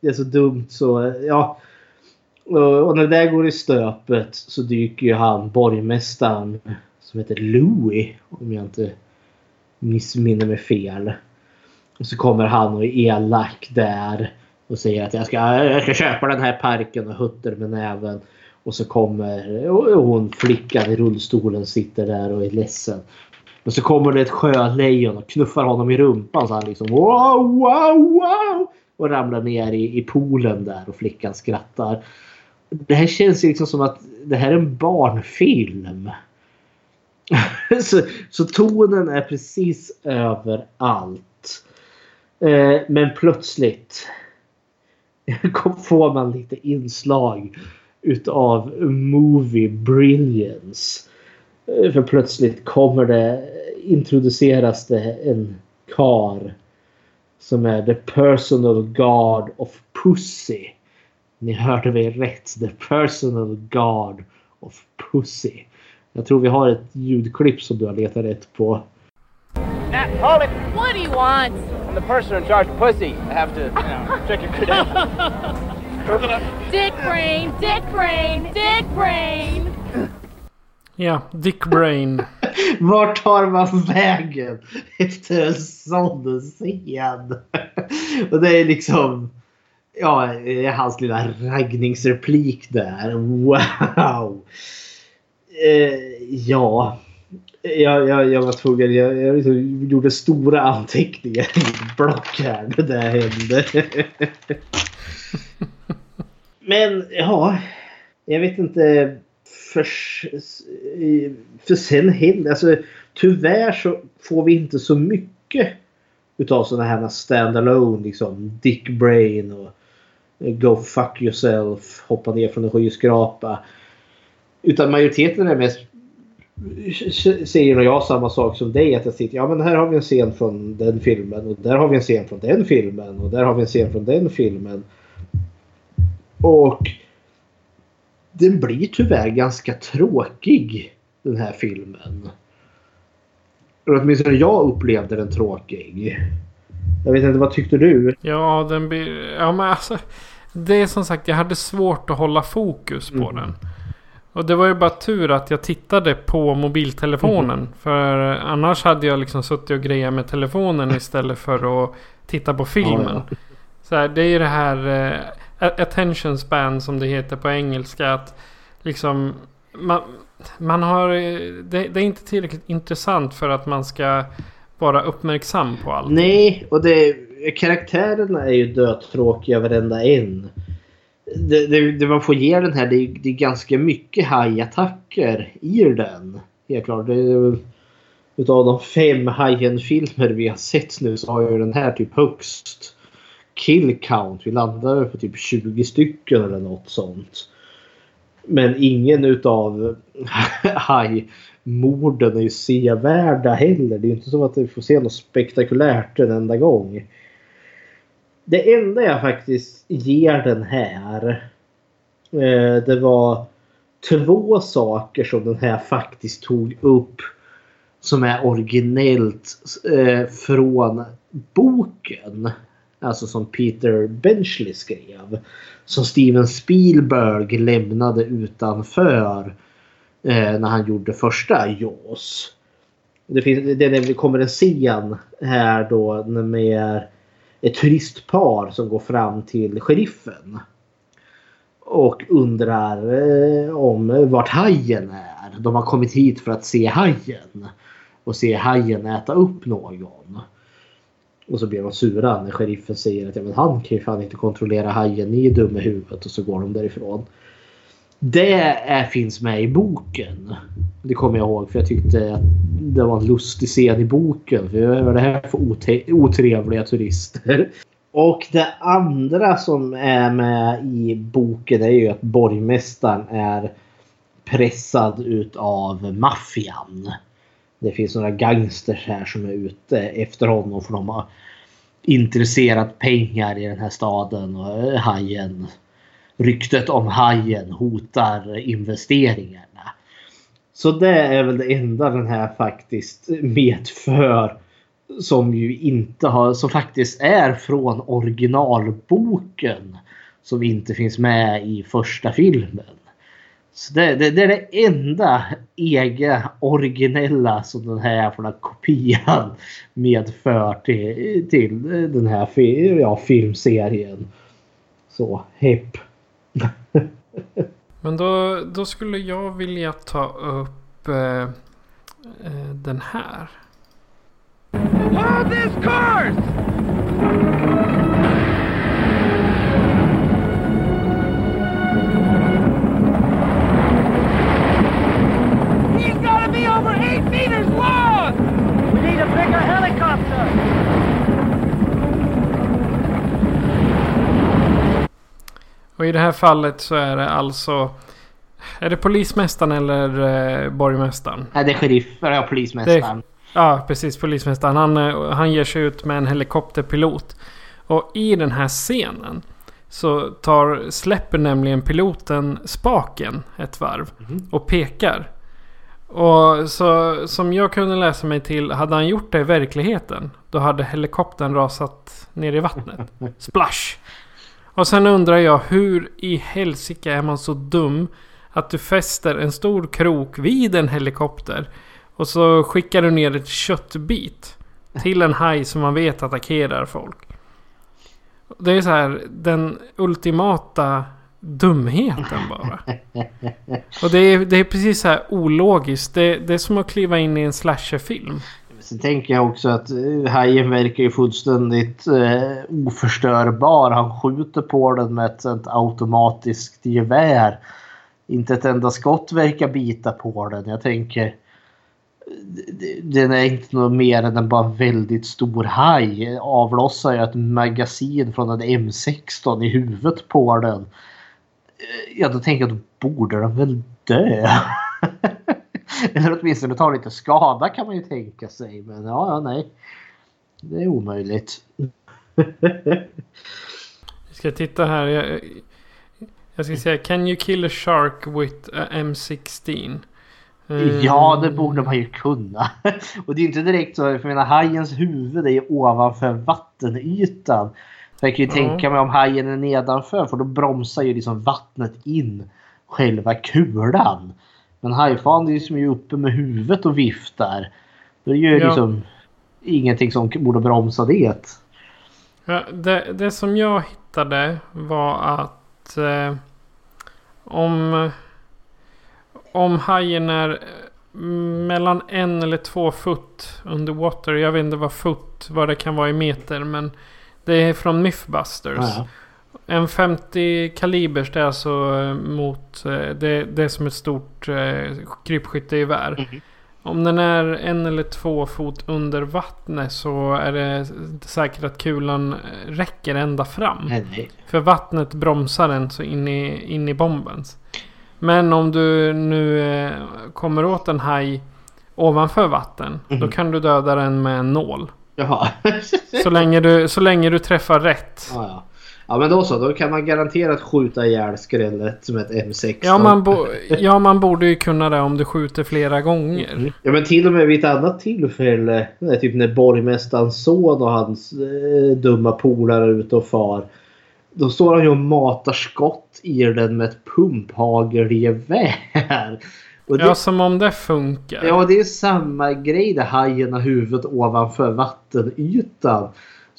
Det är så dumt så ja. Och och när det där går i stöpet så dyker ju han borgmästaren som heter Louis om jag inte missminner mig fel. Och så kommer han och är elak där och säger att jag ska, jag ska köpa den här parken och hutter med näven. Och så kommer och hon flickan i rullstolen sitter där och är ledsen. Och så kommer det ett sjölejon och knuffar honom i rumpan så han liksom wow, wow, wow. Och ramlar ner i, i poolen där och flickan skrattar. Det här känns ju liksom som att det här är en barnfilm. så, så tonen är precis överallt. Eh, men plötsligt får man lite inslag utav movie brilliance. Eh, för plötsligt kommer det introduceras det en kar som är the personal guard of pussy. Ni hörde mig rätt. The personal guard of pussy. Jag tror vi har ett ljudklipp som du har letat rätt på. Nat, hold it! What do you want? I'm the person in charge of pussy. I have to, you know, check your credentials. Dick brain, dick brain, dick brain. Ja, Dick Brain. Vart tar man vägen efter en sån scen? Och det är liksom... Ja, det är hans lilla raggningsreplik där. Wow! Eh, ja. Jag, jag, jag var tvungen. Jag, jag liksom gjorde stora anteckningar i ett block här. Det där hände. Men ja. Jag vet inte. För, för sen händer... Alltså, tyvärr så får vi inte så mycket utav sådana här standalone liksom. Dick Brain och eh, Go fuck yourself. Hoppa ner från en skyskrapa. Utan majoriteten är mest säger nog jag samma sak som dig. Att jag sitter, ja men här har vi en scen från den filmen och där har vi en scen från den filmen och där har vi en scen från den filmen. Och den blir tyvärr ganska tråkig den här filmen. Eller åtminstone jag upplevde den tråkig. Jag vet inte, vad tyckte du? Ja, den blir... Ja, men alltså. Det är som sagt, jag hade svårt att hålla fokus på Mm. den. Och det var ju bara tur att jag tittade på mobiltelefonen. Mm. För annars hade jag liksom suttit och grejat med telefonen istället för att titta på filmen. Ja, Så här, det är ju det här eh, attention span som det heter på engelska. Att liksom man, man har... eh, Det, det är inte tillräckligt intressant för att man ska vara uppmärksam på allt. Nej, och det, karaktärerna är ju dötråkiga varenda en. Det, det, det man får ge den här, det är, det är ganska mycket hajattacker i den. Helt klart. Det utav de fem Hajen-filmer vi har sett nu så har ju den här typ högst kill count. Vi landar på typ 20 stycken eller något sånt. Men ingen utav hajmorden är ju sevärda heller. Det är inte så att vi får se något spektakulärt en enda gång. Det enda jag faktiskt ger den här. Eh, det var två saker som den här faktiskt tog upp. Som är originellt eh, från boken. Alltså som Peter Benchley skrev. Som Steven Spielberg lämnade utanför. Eh, när han gjorde första Jaws. Det, finns, det kommer en scen här då med ett turistpar som går fram till sheriffen. Och undrar eh, om vart hajen är. De har kommit hit för att se hajen. Och se hajen äta upp någon. Och så blir de sura när sheriffen säger att ja, men han kan ju fan inte kontrollera hajen. Ni är dumma i huvudet. Och så går de därifrån. Det är, finns med i boken. Det kommer jag ihåg för jag tyckte att det var en lustig scen i boken. För vad är det här för ote- otrevliga turister? Och det andra som är med i boken är ju att borgmästaren är pressad utav maffian. Det finns några gangsters här som är ute efter honom för de har intresserat pengar i den här staden och eh, hajen ryktet om hajen hotar investeringarna. Så det är väl det enda den här faktiskt medför. Som ju inte har, som faktiskt är från originalboken. Som inte finns med i första filmen. Så det, det, det är det enda egna originella som den här jävla kopian medför till, till den här ja, filmserien. Så, hepp. Men då, då skulle jag vilja ta upp eh, eh den här. Hold this course! Och i det här fallet så är det alltså... Är det polismästaren eller eh, borgmästaren? Nej, det är sheriffen och polismästaren. Ja, precis. Polismästaren. Han, eh, han ger sig ut med en helikopterpilot. Och i den här scenen så tar, släpper nämligen piloten spaken ett varv och pekar. Och så som jag kunde läsa mig till, hade han gjort det i verkligheten, då hade helikoptern rasat ner i vattnet. Splash! Och sen undrar jag, hur i helsike är man så dum att du fäster en stor krok vid en helikopter och så skickar du ner ett köttbit till en haj som man vet attackerar folk. Det är så här den ultimata dumheten bara. Och det är, det är precis så här ologiskt. Det, det är som att kliva in i en slasherfilm. Sen tänker jag också att eh, hajen verkar ju fullständigt eh, oförstörbar. Han skjuter på den med ett sånt automatiskt gevär. Inte ett enda skott verkar bita på den. Jag tänker... Eh, den är inte något mer än en bara väldigt stor haj. Avlossar jag ett magasin från en M16 i huvudet på den. Eh, ja, då tänker jag att då borde den väl dö. Eller åtminstone ta lite skada kan man ju tänka sig. Men ja, ja nej. Det är omöjligt. Vi ska titta här. Jag, jag ska säga, can you kill a shark with a M16? Eh, Ja, det borde man ju kunna. Och det är inte direkt så. För menar, hajens huvud är ju ovanför vattenytan. Så jag kan ju Ja. tänka mig om hajen är nedanför för då bromsar ju liksom vattnet in själva kulan. Men hajfan är ju som är uppe med huvudet och viftar. Är det ju Ja. liksom ingenting som borde bromsa det. Ja, det, det som jag hittade var att eh, om, om hajen är eh, mellan en eller två fot under water. Jag vet inte vad fot, vad det kan vara i meter. Men det är från Mythbusters. Ja. En 50 kalibers det är alltså eh, mot... eh, Det, det är som ett stort eh, krypskyttegevär. Om den är en eller två fot under vattnet så är det säkert att kulan räcker ända fram. Nej. För vattnet bromsar den så in i, in i bombens. Men om du nu kommer åt en haj ovanför vatten. Då Mhm. kan du döda den med en nål. Jaha. Så länge du, så länge du träffar rätt. ja, ja. Ja men då så. Då kan man garanterat skjuta ihjäl skrället med ett M16. Ja man, bo, ja, man borde ju kunna det om du skjuter flera gånger. Ja men till och med vid ett annat tillfälle. Typ när borgmästarens son och hans eh, dumma polare är ute och far. Då står han ju och matar skott i den med ett pumphagelgevär. Det, Ja, som om det funkar. ja det är samma grej där hajen har huvudet ovanför vattenytan.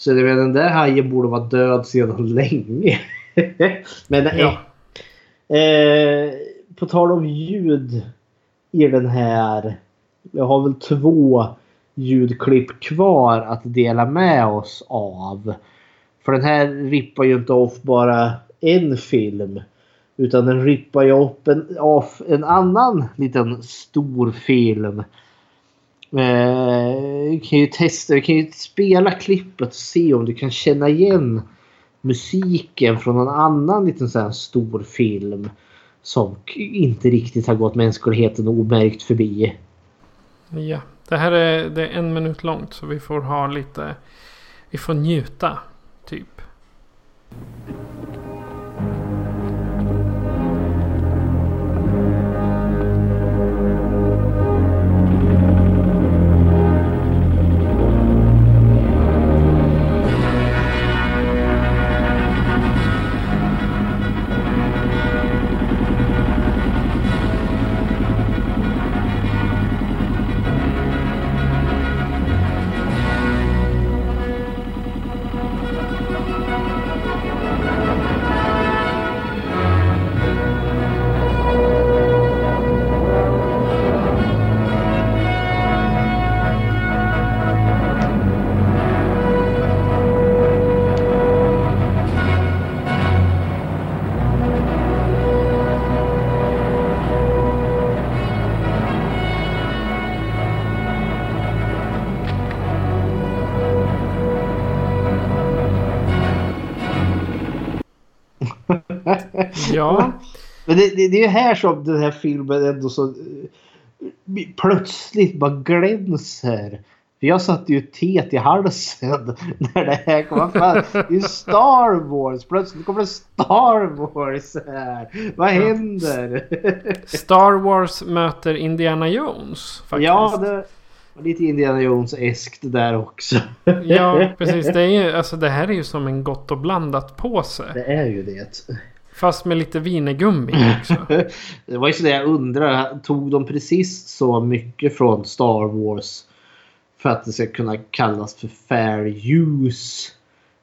Så menar, den där hajen borde vara död sedan länge. men nej. Ja. Eh, på tal om ljud i den här. Jag har väl två ljudklipp kvar att dela med oss av. För den här rippar ju inte off bara en film. Utan den rippar ju upp en, off en annan liten stor film. Eh, vi kan ju testa, vi kan ju spela klippet och se om du kan känna igen musiken från någon annan liten så här stor film. Som inte riktigt har gått mänskligheten omärkt förbi. Ja, det här är, det är en minut långt så vi får ha lite... Vi får njuta, typ. Ja, Men det, det, det är ju här som den här filmen ändå så eh, plötsligt bara glänser. För jag satte ju teet i halsen när det här kom fram. Det är ju Star Wars. Plötsligt kommer det Star Wars här. Vad händer? Star Wars möter Indiana Jones. Faktiskt. Ja, det var lite Indiana Jones-eskt där också. Ja, precis. Det, är ju, alltså, det här är ju som en gott och blandat påse. Det är ju det. Fast med lite vinegummi också. Det var ju så det jag undrar. Tog de precis så mycket från Star Wars för att det ska kunna kallas för fair use?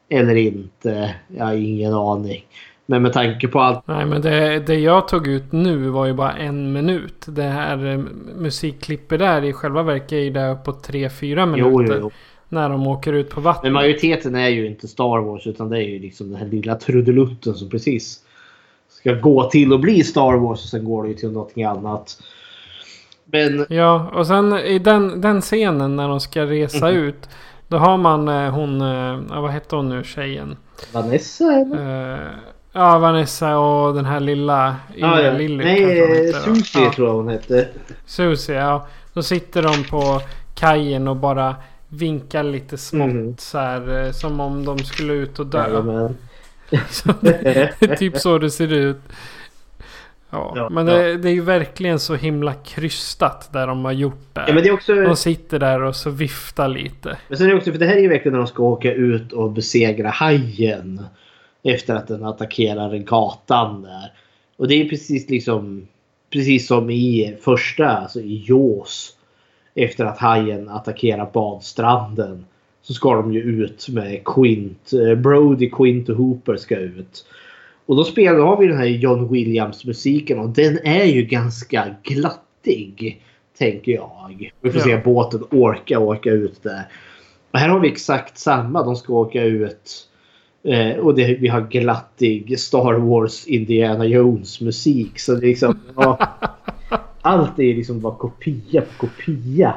Eller inte? Jag har ingen aning. Men med tanke på allt. Nej, men det, det jag tog ut nu var ju bara en minut. Det här eh, musikklippet där i själva verket är ju där på 3-4 minuter. Jo, jo, jo. När de åker ut på vattnet. Men majoriteten är ju inte Star Wars utan det är ju liksom den här lilla trudelutten som precis ska gå till att bli Star Wars och sen går det ju till någonting annat. Men Ja, och sen i den, den scenen när de ska resa Mhm. ut. Då har man eh, hon, eh, vad hette hon nu tjejen? Vanessa eller? Eh, ja, Vanessa och den här lilla Ja, ja. Lily Nej, eh. Susie Ja. tror jag hon hette. Susie, ja. Då sitter de på kajen och bara vinkar lite smått Mhm. så här. eh, Som om de skulle ut och dö. Jajamän. Så det är typ så det ser ut. Ja, Ja, men det, det är ju verkligen så himla krystat där de har gjort det. Ja, men det är också... De sitter där och så viftar lite. Men sen är det också, för det här är ju verkligen när de ska åka ut och besegra hajen. Efter att den attackerar gatan där. Och det är precis liksom precis som i första, alltså i Jaws. Efter att hajen attackerar badstranden. Så ska de ju ut med Quint, eh, Brody, Quint och Hooper ska ut. Och då spelar, har vi den här John Williams musiken och den är ju ganska glattig. Tänker jag. Vi får Ja. se båten orka åka ut där. Och här har vi exakt samma. De ska åka ut. Eh, och det, vi har glattig Star Wars Indiana Jones musik. Så det är liksom, ja, allt är liksom bara kopia på kopia.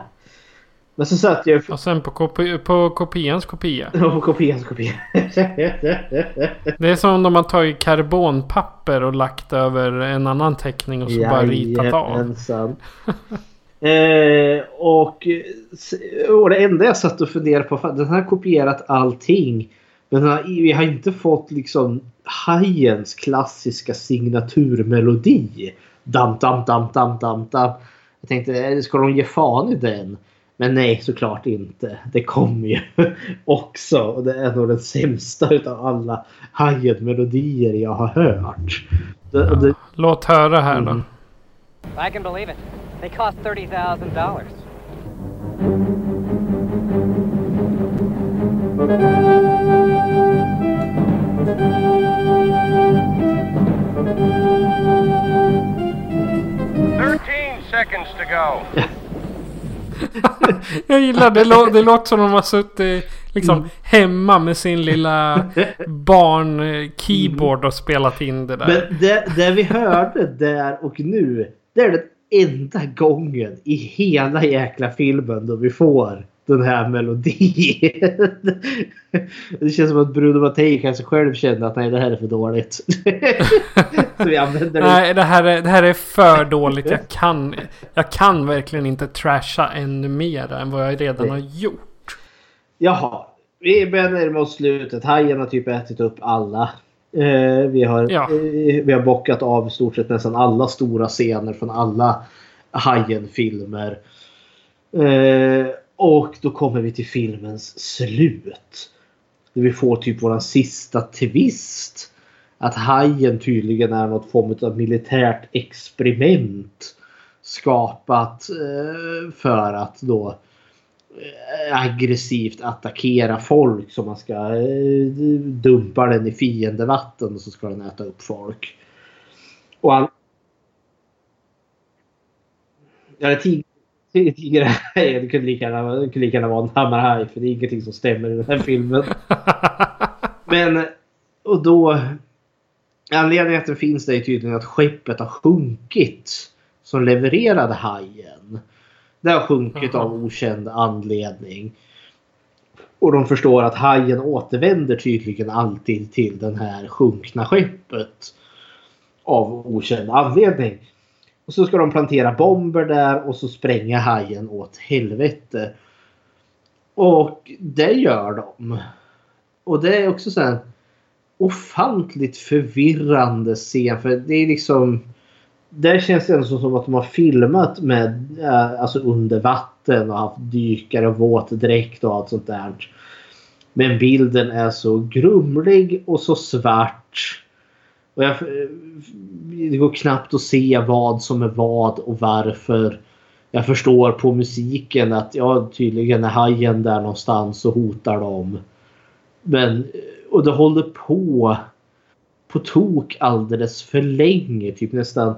Men så satt jag Och sen på, kopi på kopians kopia. på kopians kopia. Det är som om de har tagit karbonpapper och lagt över en annan teckning och så bara ritat av. Jajamensan. Eh, och, och det enda jag satt och funderade på, den har kopierat allting. Men har, vi har inte fått liksom hajens klassiska signaturmelodi. Dam, dam, dam, dam, dam, dam. Jag tänkte, eh, ska de ge fan i den? Men nej, såklart inte. Det kommer ju också. Och det är nog den sämsta utav alla Hajen-melodier jag har hört. Det, det, Låt höra här då. Mm. I can believe it. They cost $30,000. Thirteen seconds to go. Jag gillar det. Lå- Det låter som de har suttit liksom hemma med sin lilla barn-keyboard och spelat in det där. Men det, det vi hörde där och nu. Det är den enda gången i hela jäkla filmen då vi får den här melodin. Det känns som att Bruno Mattei kanske själv kände att nej det här är för dåligt. Så vi använder det. Nej, det här, är, det här är för dåligt. Jag kan, jag kan verkligen inte trasha ännu mer än vad jag redan har gjort. Jaha. Vi börjar närma oss slutet. Hajen har typ ätit upp alla. Eh, vi, har, Ja. eh, vi har bockat av stort sett nästan alla stora scener från alla Hajen-filmer. Eh, och då kommer vi till filmens slut. Där vi får typ våran sista twist. Att hajen tydligen är något form av militärt experiment. Skapat eh, för att då eh, aggressivt attackera folk så man ska eh, dumpa den i fiendevatten och så ska den äta upp folk. Och all... Ja, det Det kunde lika gärna, det kunde lika gärna vara en hammarhaj för det är ingenting som stämmer i den här filmen. Men och då... Anledningen att den finns där är tydligen att skeppet har sjunkit som levererade hajen. Det har sjunkit av okänd anledning. Och de förstår att hajen återvänder tydligen alltid till den här sjunkna skeppet. Av okänd anledning. Och så ska de plantera bomber där och så spränga hajen åt helvete. Och det gör de. Och det är också så här ofantligt förvirrande scen. För det är liksom... Där känns det ändå som att de har filmat med eh, alltså under vatten och haft dykare och våtdräkt och allt sånt där. Men bilden är så grumlig och så svart. Och jag, det går knappt att se vad som är vad och varför. Jag förstår på musiken att ja, tydligen är hajen där någonstans och hotar dem. Men, och det håller på på tok alldeles för länge. Typ nästan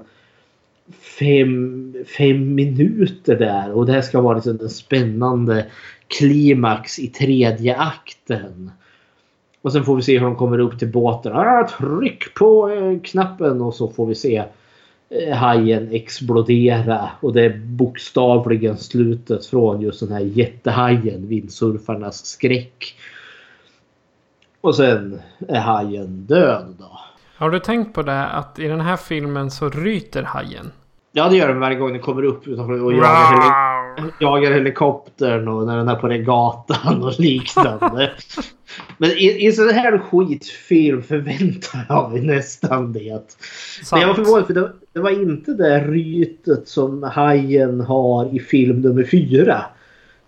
fem, fem minuter där. Och det här ska vara liksom en spännande klimax i tredje akten. Och sen får vi se hur de kommer upp till båten. Ah, tryck på eh, knappen och så får vi se eh, hajen explodera. Och det är bokstavligen slutet från just den här jättehajen, vindsurfarnas skräck. Och sen är hajen död då. Har du tänkt på det att i den här filmen så ryter hajen? Ja det gör den varje gång den kommer upp utanför och jagar, jagar helikoptern och när den är på regatan och liknande. Men i, i sån här skitfilm förväntar jag mig nästan det. Men jag var Sant. förvånad för det, det var inte det rytet som hajen har i film nummer fyra.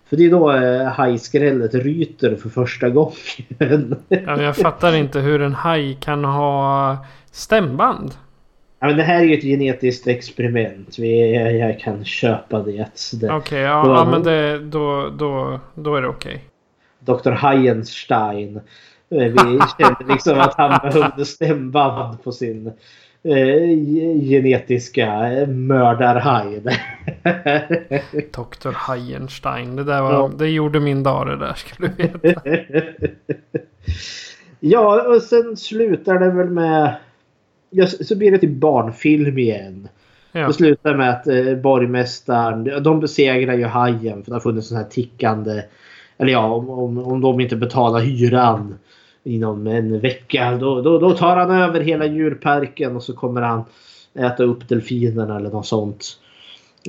För det är då eh, hajskrället ryter för första gången. Ja, jag fattar inte hur en haj kan ha stämband. Ja, men det här är ju ett genetiskt experiment. Vi, jag, jag kan köpa det. Okej, ja, Då- ja men det, då, då, då är det okej. Dr. Hayenstein. Eh, Vi kände liksom att han behövde stämband på sin eh, genetiska eh, mördarhaj. Dr. Hajenstein. Det där var, Ja. det gjorde min dag det där skulle du veta. ja, och sen slutar det väl med... Ja, så blir det till barnfilm igen. Ja. Det slutar med att eh, borgmästaren, de besegrar ju hajen för det har funnits sån här tickande... Eller ja, om, om, om de inte betalar hyran inom en vecka då, då, då tar han över hela djurparken och så kommer han äta upp delfinerna eller något sånt.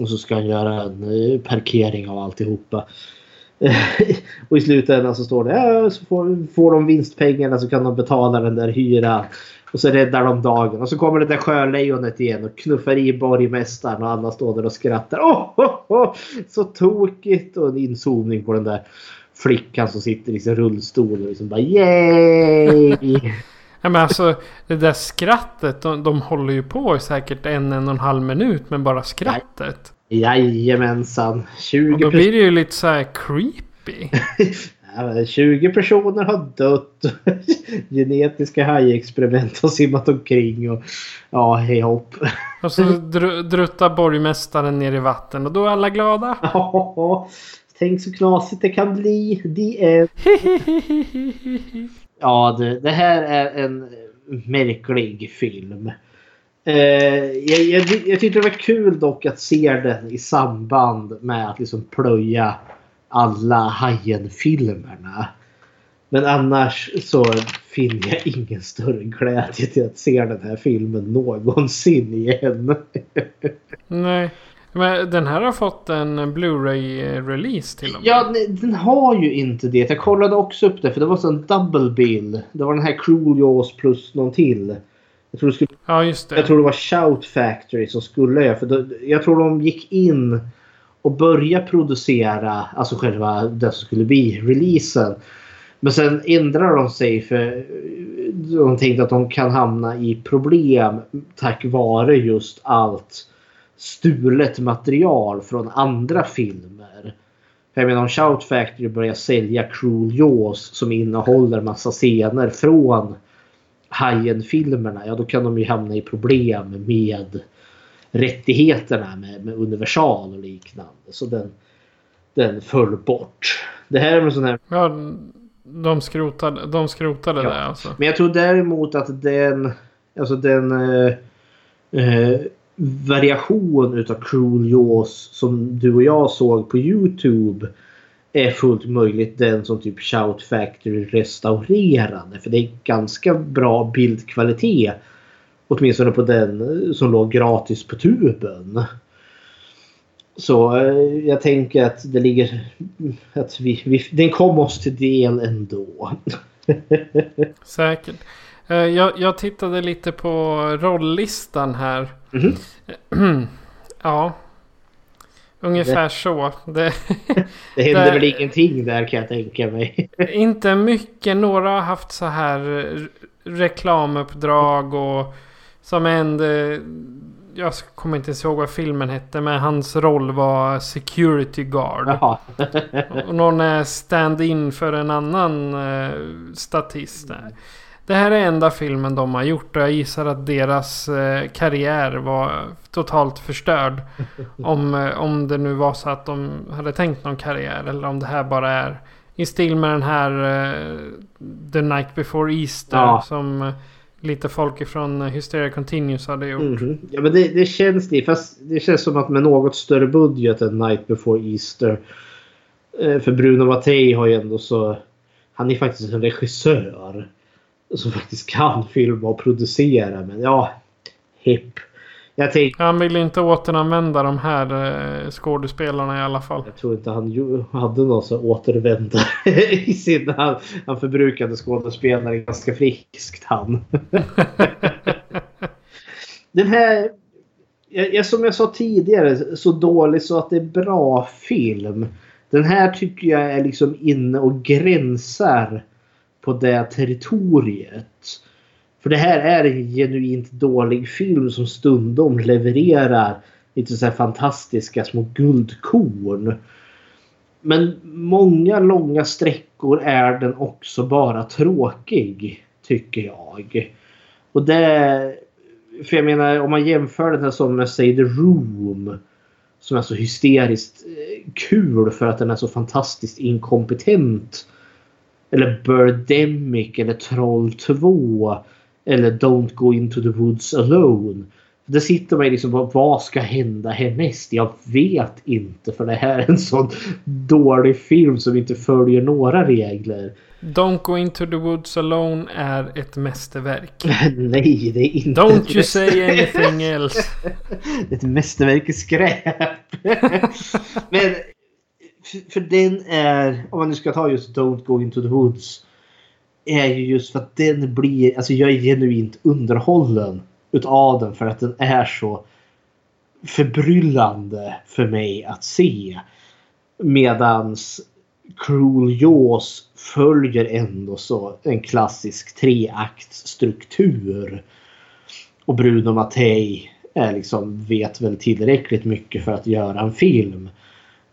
Och så ska han göra en eh, parkering av alltihopa. och i slutändan så står det ja, så får, får de vinstpengarna så kan de betala den där hyran. Och så räddar de dagen. Och så kommer det där sjölejonet igen och knuffar i borgmästaren och alla står där och skrattar. Oh, oh, oh, så tokigt! Och en inzoomning på den där flickan som sitter i sin rullstol och liksom bara yay! Ja, men alltså det där skrattet, de, de håller ju på i säkert en, en och en halv minut med bara skrattet. Jajamensan. 20 Och då blir det ju lite så här creepy. Ja, 20 personer har dött. Genetiska hajexperiment har simmat omkring och ja, hej hopp. Och så dr druttar borgmästaren ner i vatten och då är alla glada. Ja, tänk så knasigt det kan bli. Ja, det, det här är en märklig film. Eh, jag, jag, jag tyckte det var kul dock att se den i samband med att liksom plöja alla Hajen-filmerna. Men annars så finner jag ingen större glädje till att se den här filmen någonsin igen. Nej. Men den här har fått en Blu-ray-release till och med. Ja, den har ju inte det. Jag kollade också upp det för det var en double bill. Det var den här Cruel Jaws plus någon till. Jag tror det, skulle, ja, just det. Jag tror det var Shout Factory som skulle göra. För då, jag tror de gick in och börja producera alltså själva det som skulle bli releasen. Men sen ändrar de sig för de tänkte att de kan hamna i problem tack vare just allt stulet material från andra filmer. För jag menar om Shout Factory börjar sälja Cruel Jaws som innehåller massa scener från Hajen-filmerna. Ja då kan de ju hamna i problem med rättigheterna med, med Universal och liknande. Så den, den föll bort. Det här är en sån här... Ja, de skrotade, de skrotade ja. det alltså. Men jag tror däremot att den... Alltså den... Eh, eh, variation utav Cruel Jaws som du och jag såg på Youtube är fullt möjligt den som typ Shout Factory restaurerade. För det är ganska bra bildkvalitet. Åtminstone på den som låg gratis på tuben. Så eh, jag tänker att det ligger... Att vi, vi, den kom oss till del ändå. Säkert. Eh, jag, jag tittade lite på rolllistan här. Mm -hmm. ja. Ungefär det, så. Det, det händer det, väl ingenting där kan jag tänka mig. inte mycket. Några har haft så här reklamuppdrag och som en... Jag kommer inte ihåg vad filmen hette men hans roll var security guard. och någon är stand-in för en annan statist. Där. Det här är enda filmen de har gjort och jag gissar att deras eh, karriär var totalt förstörd. om, eh, om det nu var så att de hade tänkt någon karriär eller om det här bara är i stil med den här eh, The Night Before Easter ja. som eh, lite folk ifrån eh, Hysteria Continuous hade gjort. Mm -hmm. Ja men det, det, känns det. Fast det känns som att med något större budget än Night Before Easter. Eh, för Bruno Mattei har ju ändå så... Han är faktiskt en regissör som faktiskt kan filma och producera. Men ja, hipp. Jag tänkte, han vill inte återanvända de här eh, skådespelarna i alla fall. Jag tror inte han hade någon så återvändare i sin... Han, han förbrukade skådespelare ganska friskt han. Den här... Jag, som jag sa tidigare, så dålig så att det är bra film. Den här tycker jag är liksom inne och gränsar på det territoriet. För det här är en genuint dålig film som stundom levererar lite så här fantastiska små guldkorn. Men många långa sträckor är den också bara tråkig. Tycker jag. Och det... För jag menar om man jämför den här som med säg The Room. Som är så hysteriskt eh, kul för att den är så fantastiskt inkompetent eller Birdemic eller Troll 2. Eller Don't Go Into The Woods Alone. Där sitter man liksom på vad ska hända härnäst? Jag vet inte för det här är en sån dålig film som inte följer några regler. Don't Go Into The Woods Alone är ett mästerverk. Nej, det är inte Don't you say anything else. ett mästerverk i skräp. Men för, för den är, om man nu ska ta just Don't Go Into The Woods. Är ju just för att den blir, alltså jag är genuint underhållen utav den för att den är så förbryllande för mig att se. Medans Cruel Jaws följer ändå så en klassisk treaktsstruktur. Och Bruno Mattei är liksom, vet väl tillräckligt mycket för att göra en film.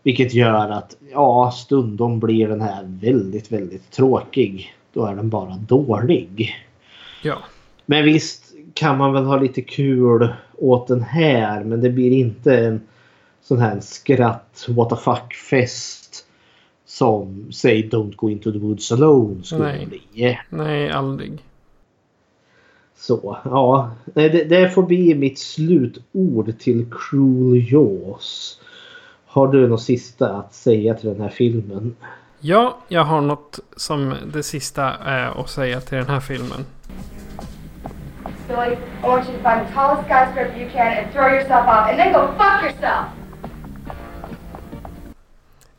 Vilket gör att ja, stundom blir den här väldigt, väldigt tråkig. Då är den bara dålig. Ja. Men visst kan man väl ha lite kul åt den här. Men det blir inte en sån här skratt what the fuck fest. Som säg Don't Go Into The Woods Alone skulle Nej. bli. Nej, aldrig. Så ja, det, det får bli mitt slutord till Cruel Jaws. Har du något sista att säga till den här filmen? Ja, jag har något som det sista är att säga till den här filmen. Billy, I want you to find the tallest skyscraper you can and throw yourself off, and then go fuck yourself!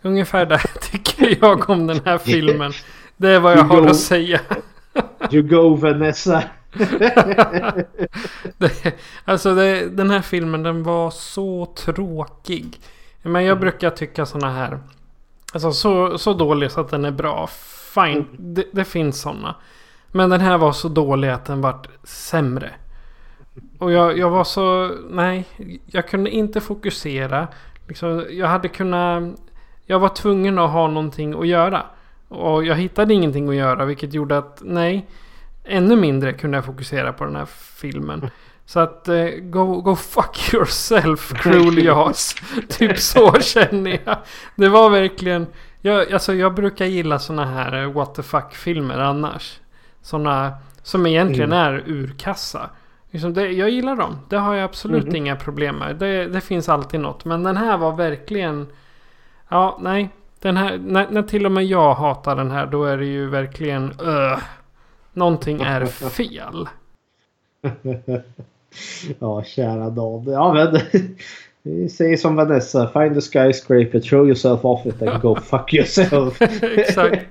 Ungefär där tycker jag om den här filmen. Det är vad jag You har go- att säga. You go Vanessa! det, alltså det, den här filmen den var så tråkig. Men jag brukar tycka såna här. Alltså så, så dålig så att den är bra. Fine, det, det finns såna. Men den här var så dålig att den vart sämre. Och jag, jag var så... Nej, jag kunde inte fokusera. Liksom, jag hade kunnat... Jag var tvungen att ha någonting att göra. Och jag hittade ingenting att göra vilket gjorde att nej. Ännu mindre kunde jag fokusera på den här filmen. Så att eh, go, go fuck yourself cruel Jaws. typ så känner jag. Det var verkligen... Jag, alltså jag brukar gilla såna här eh, what the fuck filmer annars. Såna som egentligen Mm. är urkassa. Liksom det, jag gillar dem. Det har jag absolut Mhm. inga problem med. Det, det finns alltid något. Men den här var verkligen... Ja, nej. Den här, när, när till och med jag hatar den här då är det ju verkligen... Uh, någonting är fel. ja, kära Dan. Ja, men vi säger som Vanessa. Find the skyscraper, throw yourself off it and go fuck yourself. Exakt.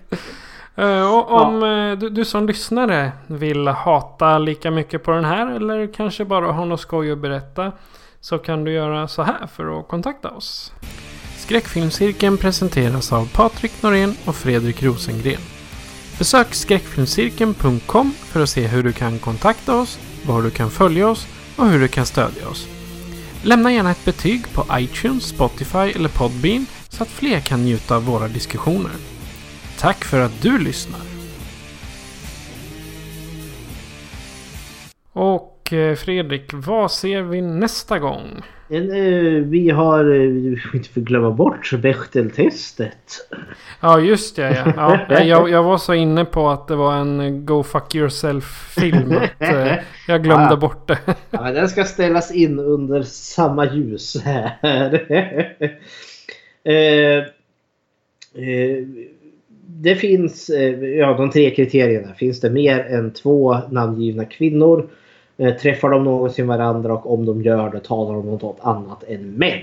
Eh, och om eh, du, du som lyssnare vill hata lika mycket på den här eller kanske bara ha något skoj att berätta. Så kan du göra så här för att kontakta oss. Skräckfilmscirkeln presenteras av Patrik Norén och Fredrik Rosengren. Besök skräckfilmscirkeln.com för att se hur du kan kontakta oss, var du kan följa oss och hur du kan stödja oss. Lämna gärna ett betyg på iTunes, Spotify eller Podbean så att fler kan njuta av våra diskussioner. Tack för att du lyssnar. Och eh, Fredrik, vad ser vi nästa gång? Eh, vi har, eh, vi får inte glömma bort Bechteltestet. Ja, just det. Ja. Ja, nej, jag, jag var så inne på att det var en Go Fuck Yourself-film. att, jag glömde Ja. bort det. Ja, den ska ställas in under samma ljus här. eh, eh, det finns, ja de tre kriterierna. Finns det mer än två namngivna kvinnor? Eh, träffar de någonsin varandra och om de gör det talar de om något annat än män.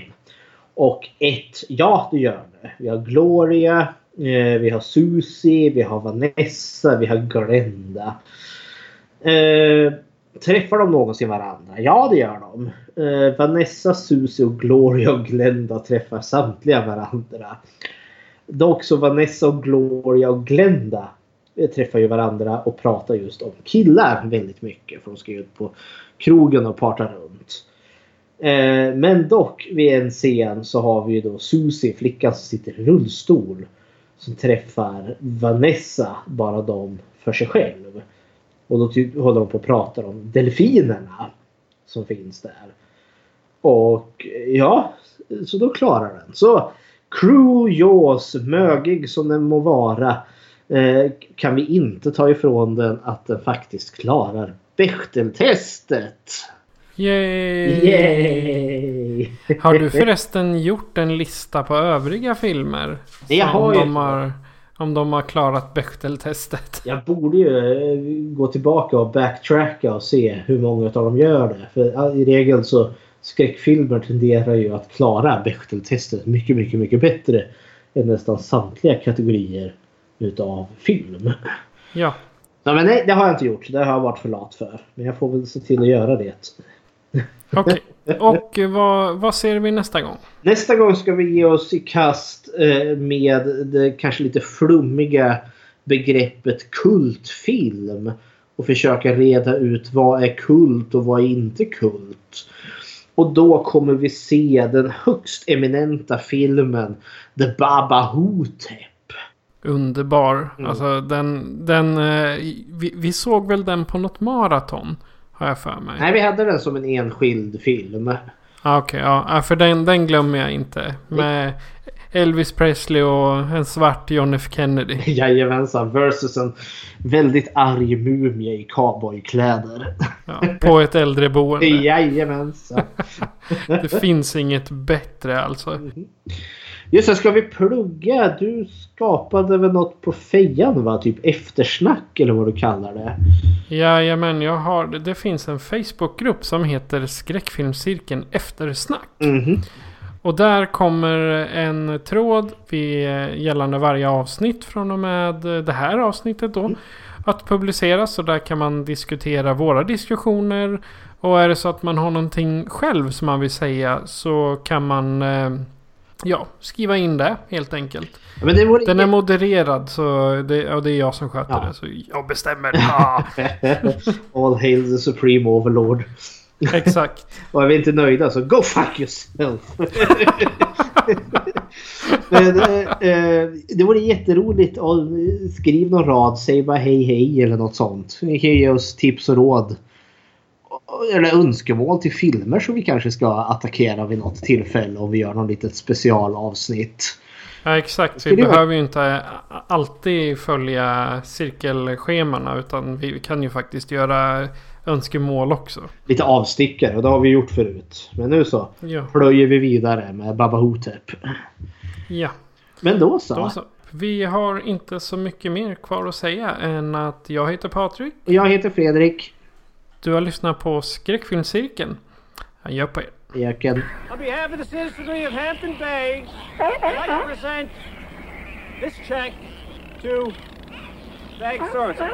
Och ett, ja det gör det. Vi har Gloria, eh, vi har Susie, vi har Vanessa, vi har Glenda. Eh, träffar de någonsin varandra? Ja det gör de. Eh, Vanessa, Susie och Gloria och Glenda träffar samtliga varandra. Dock så Vanessa och Gloria och Glenda Eh, träffar ju varandra och pratar just om killar väldigt mycket. För de ska ju ut på krogen och parta runt. Eh, men dock vid en scen så har vi ju då Susie, flickan som sitter i rullstol. Som träffar Vanessa, bara de för sig själv. Och då typ håller de på att prata om delfinerna som finns där. Och eh, ja, så då klarar den. Så Cruel Jaws, mögig som den må vara, kan vi inte ta ifrån den att den faktiskt klarar Bechteltestet. Yay! Yay! Har du förresten gjort en lista på övriga filmer? Jag Som har de har, om de har klarat Bechdel-testet. Jag borde ju eh, gå tillbaka och backtracka och se hur många av dem gör det. För i regel så skräckfilmer tenderar ju att klara Bechdel-testet mycket, mycket, mycket bättre än nästan samtliga kategorier utav film. Ja. Ja, men nej, det har jag inte gjort. Det har jag varit för lat för. Men jag får väl se till att göra det. Okej. Och vad, vad ser vi nästa gång? Nästa gång ska vi ge oss i kast eh, med det kanske lite flummiga begreppet kultfilm. Och försöka reda ut vad är kult och vad är inte kult. Och då kommer vi se den högst eminenta filmen The Baba Hotep. Underbar. Alltså den, den eh, vi, vi såg väl den på något maraton. Har jag för mig. Nej, vi hade den som en enskild film. Ah, Okej, ja. ja. För den, den glömmer jag inte. Med Elvis Presley och en svart John F Kennedy. Jajamensan. Versus en väldigt arg mumie i cowboykläder. Ja, på ett äldreboende. Jajamensan. Det finns inget bättre alltså. Just det, ska vi plugga? Du skapade väl något på fejan va? Typ eftersnack eller vad du kallar det. Jajamän, jag har, det finns en Facebookgrupp som heter Skräckfilmscirkeln Eftersnack. Mhm. Och där kommer en tråd vid, gällande varje avsnitt från och med det här avsnittet då. Att publiceras och där kan man diskutera våra diskussioner. Och är det så att man har någonting själv som man vill säga så kan man eh, ja, skriva in det helt enkelt. Ja, Den är modererad så det, och det är jag som sköter Ja. det. Så jag bestämmer. Ah, All hail the supreme overlord. exakt. Och är vi inte nöjda så go fuck yourself! Men, eh, eh, det vore jätteroligt om skriv någon rad, säg bara hej hej eller något sånt. Ni kan ge oss tips och råd. Eller önskemål till filmer som vi kanske ska attackera vid något tillfälle om vi gör någon litet specialavsnitt. Ja exakt. Vi behöver ju inte alltid följa cirkelschemana. Utan vi kan ju faktiskt göra önskemål också. Lite avstickare och det har vi gjort förut. Men nu så Ja. plöjer vi vidare med Baba Hotep. Ja. Men då så. Då så. Vi har inte så mycket mer kvar att säga än att jag heter Patrik. Och Jag heter Fredrik. Du har lyssnat på Skräckfilmscirkeln. Adjö på er. Jag kan... On behalf of the citizenry of Hampton Bay, I'd like to present this check to Bag Sorensen.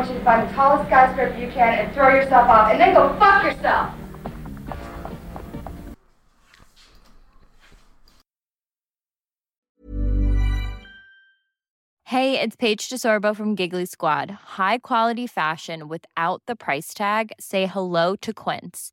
Want you to find the tallest skyscraper you can and throw yourself off, and then go fuck yourself. Hey, it's Paige DeSorbo from Giggly Squad. High quality fashion without the price tag. Say hello to Quince.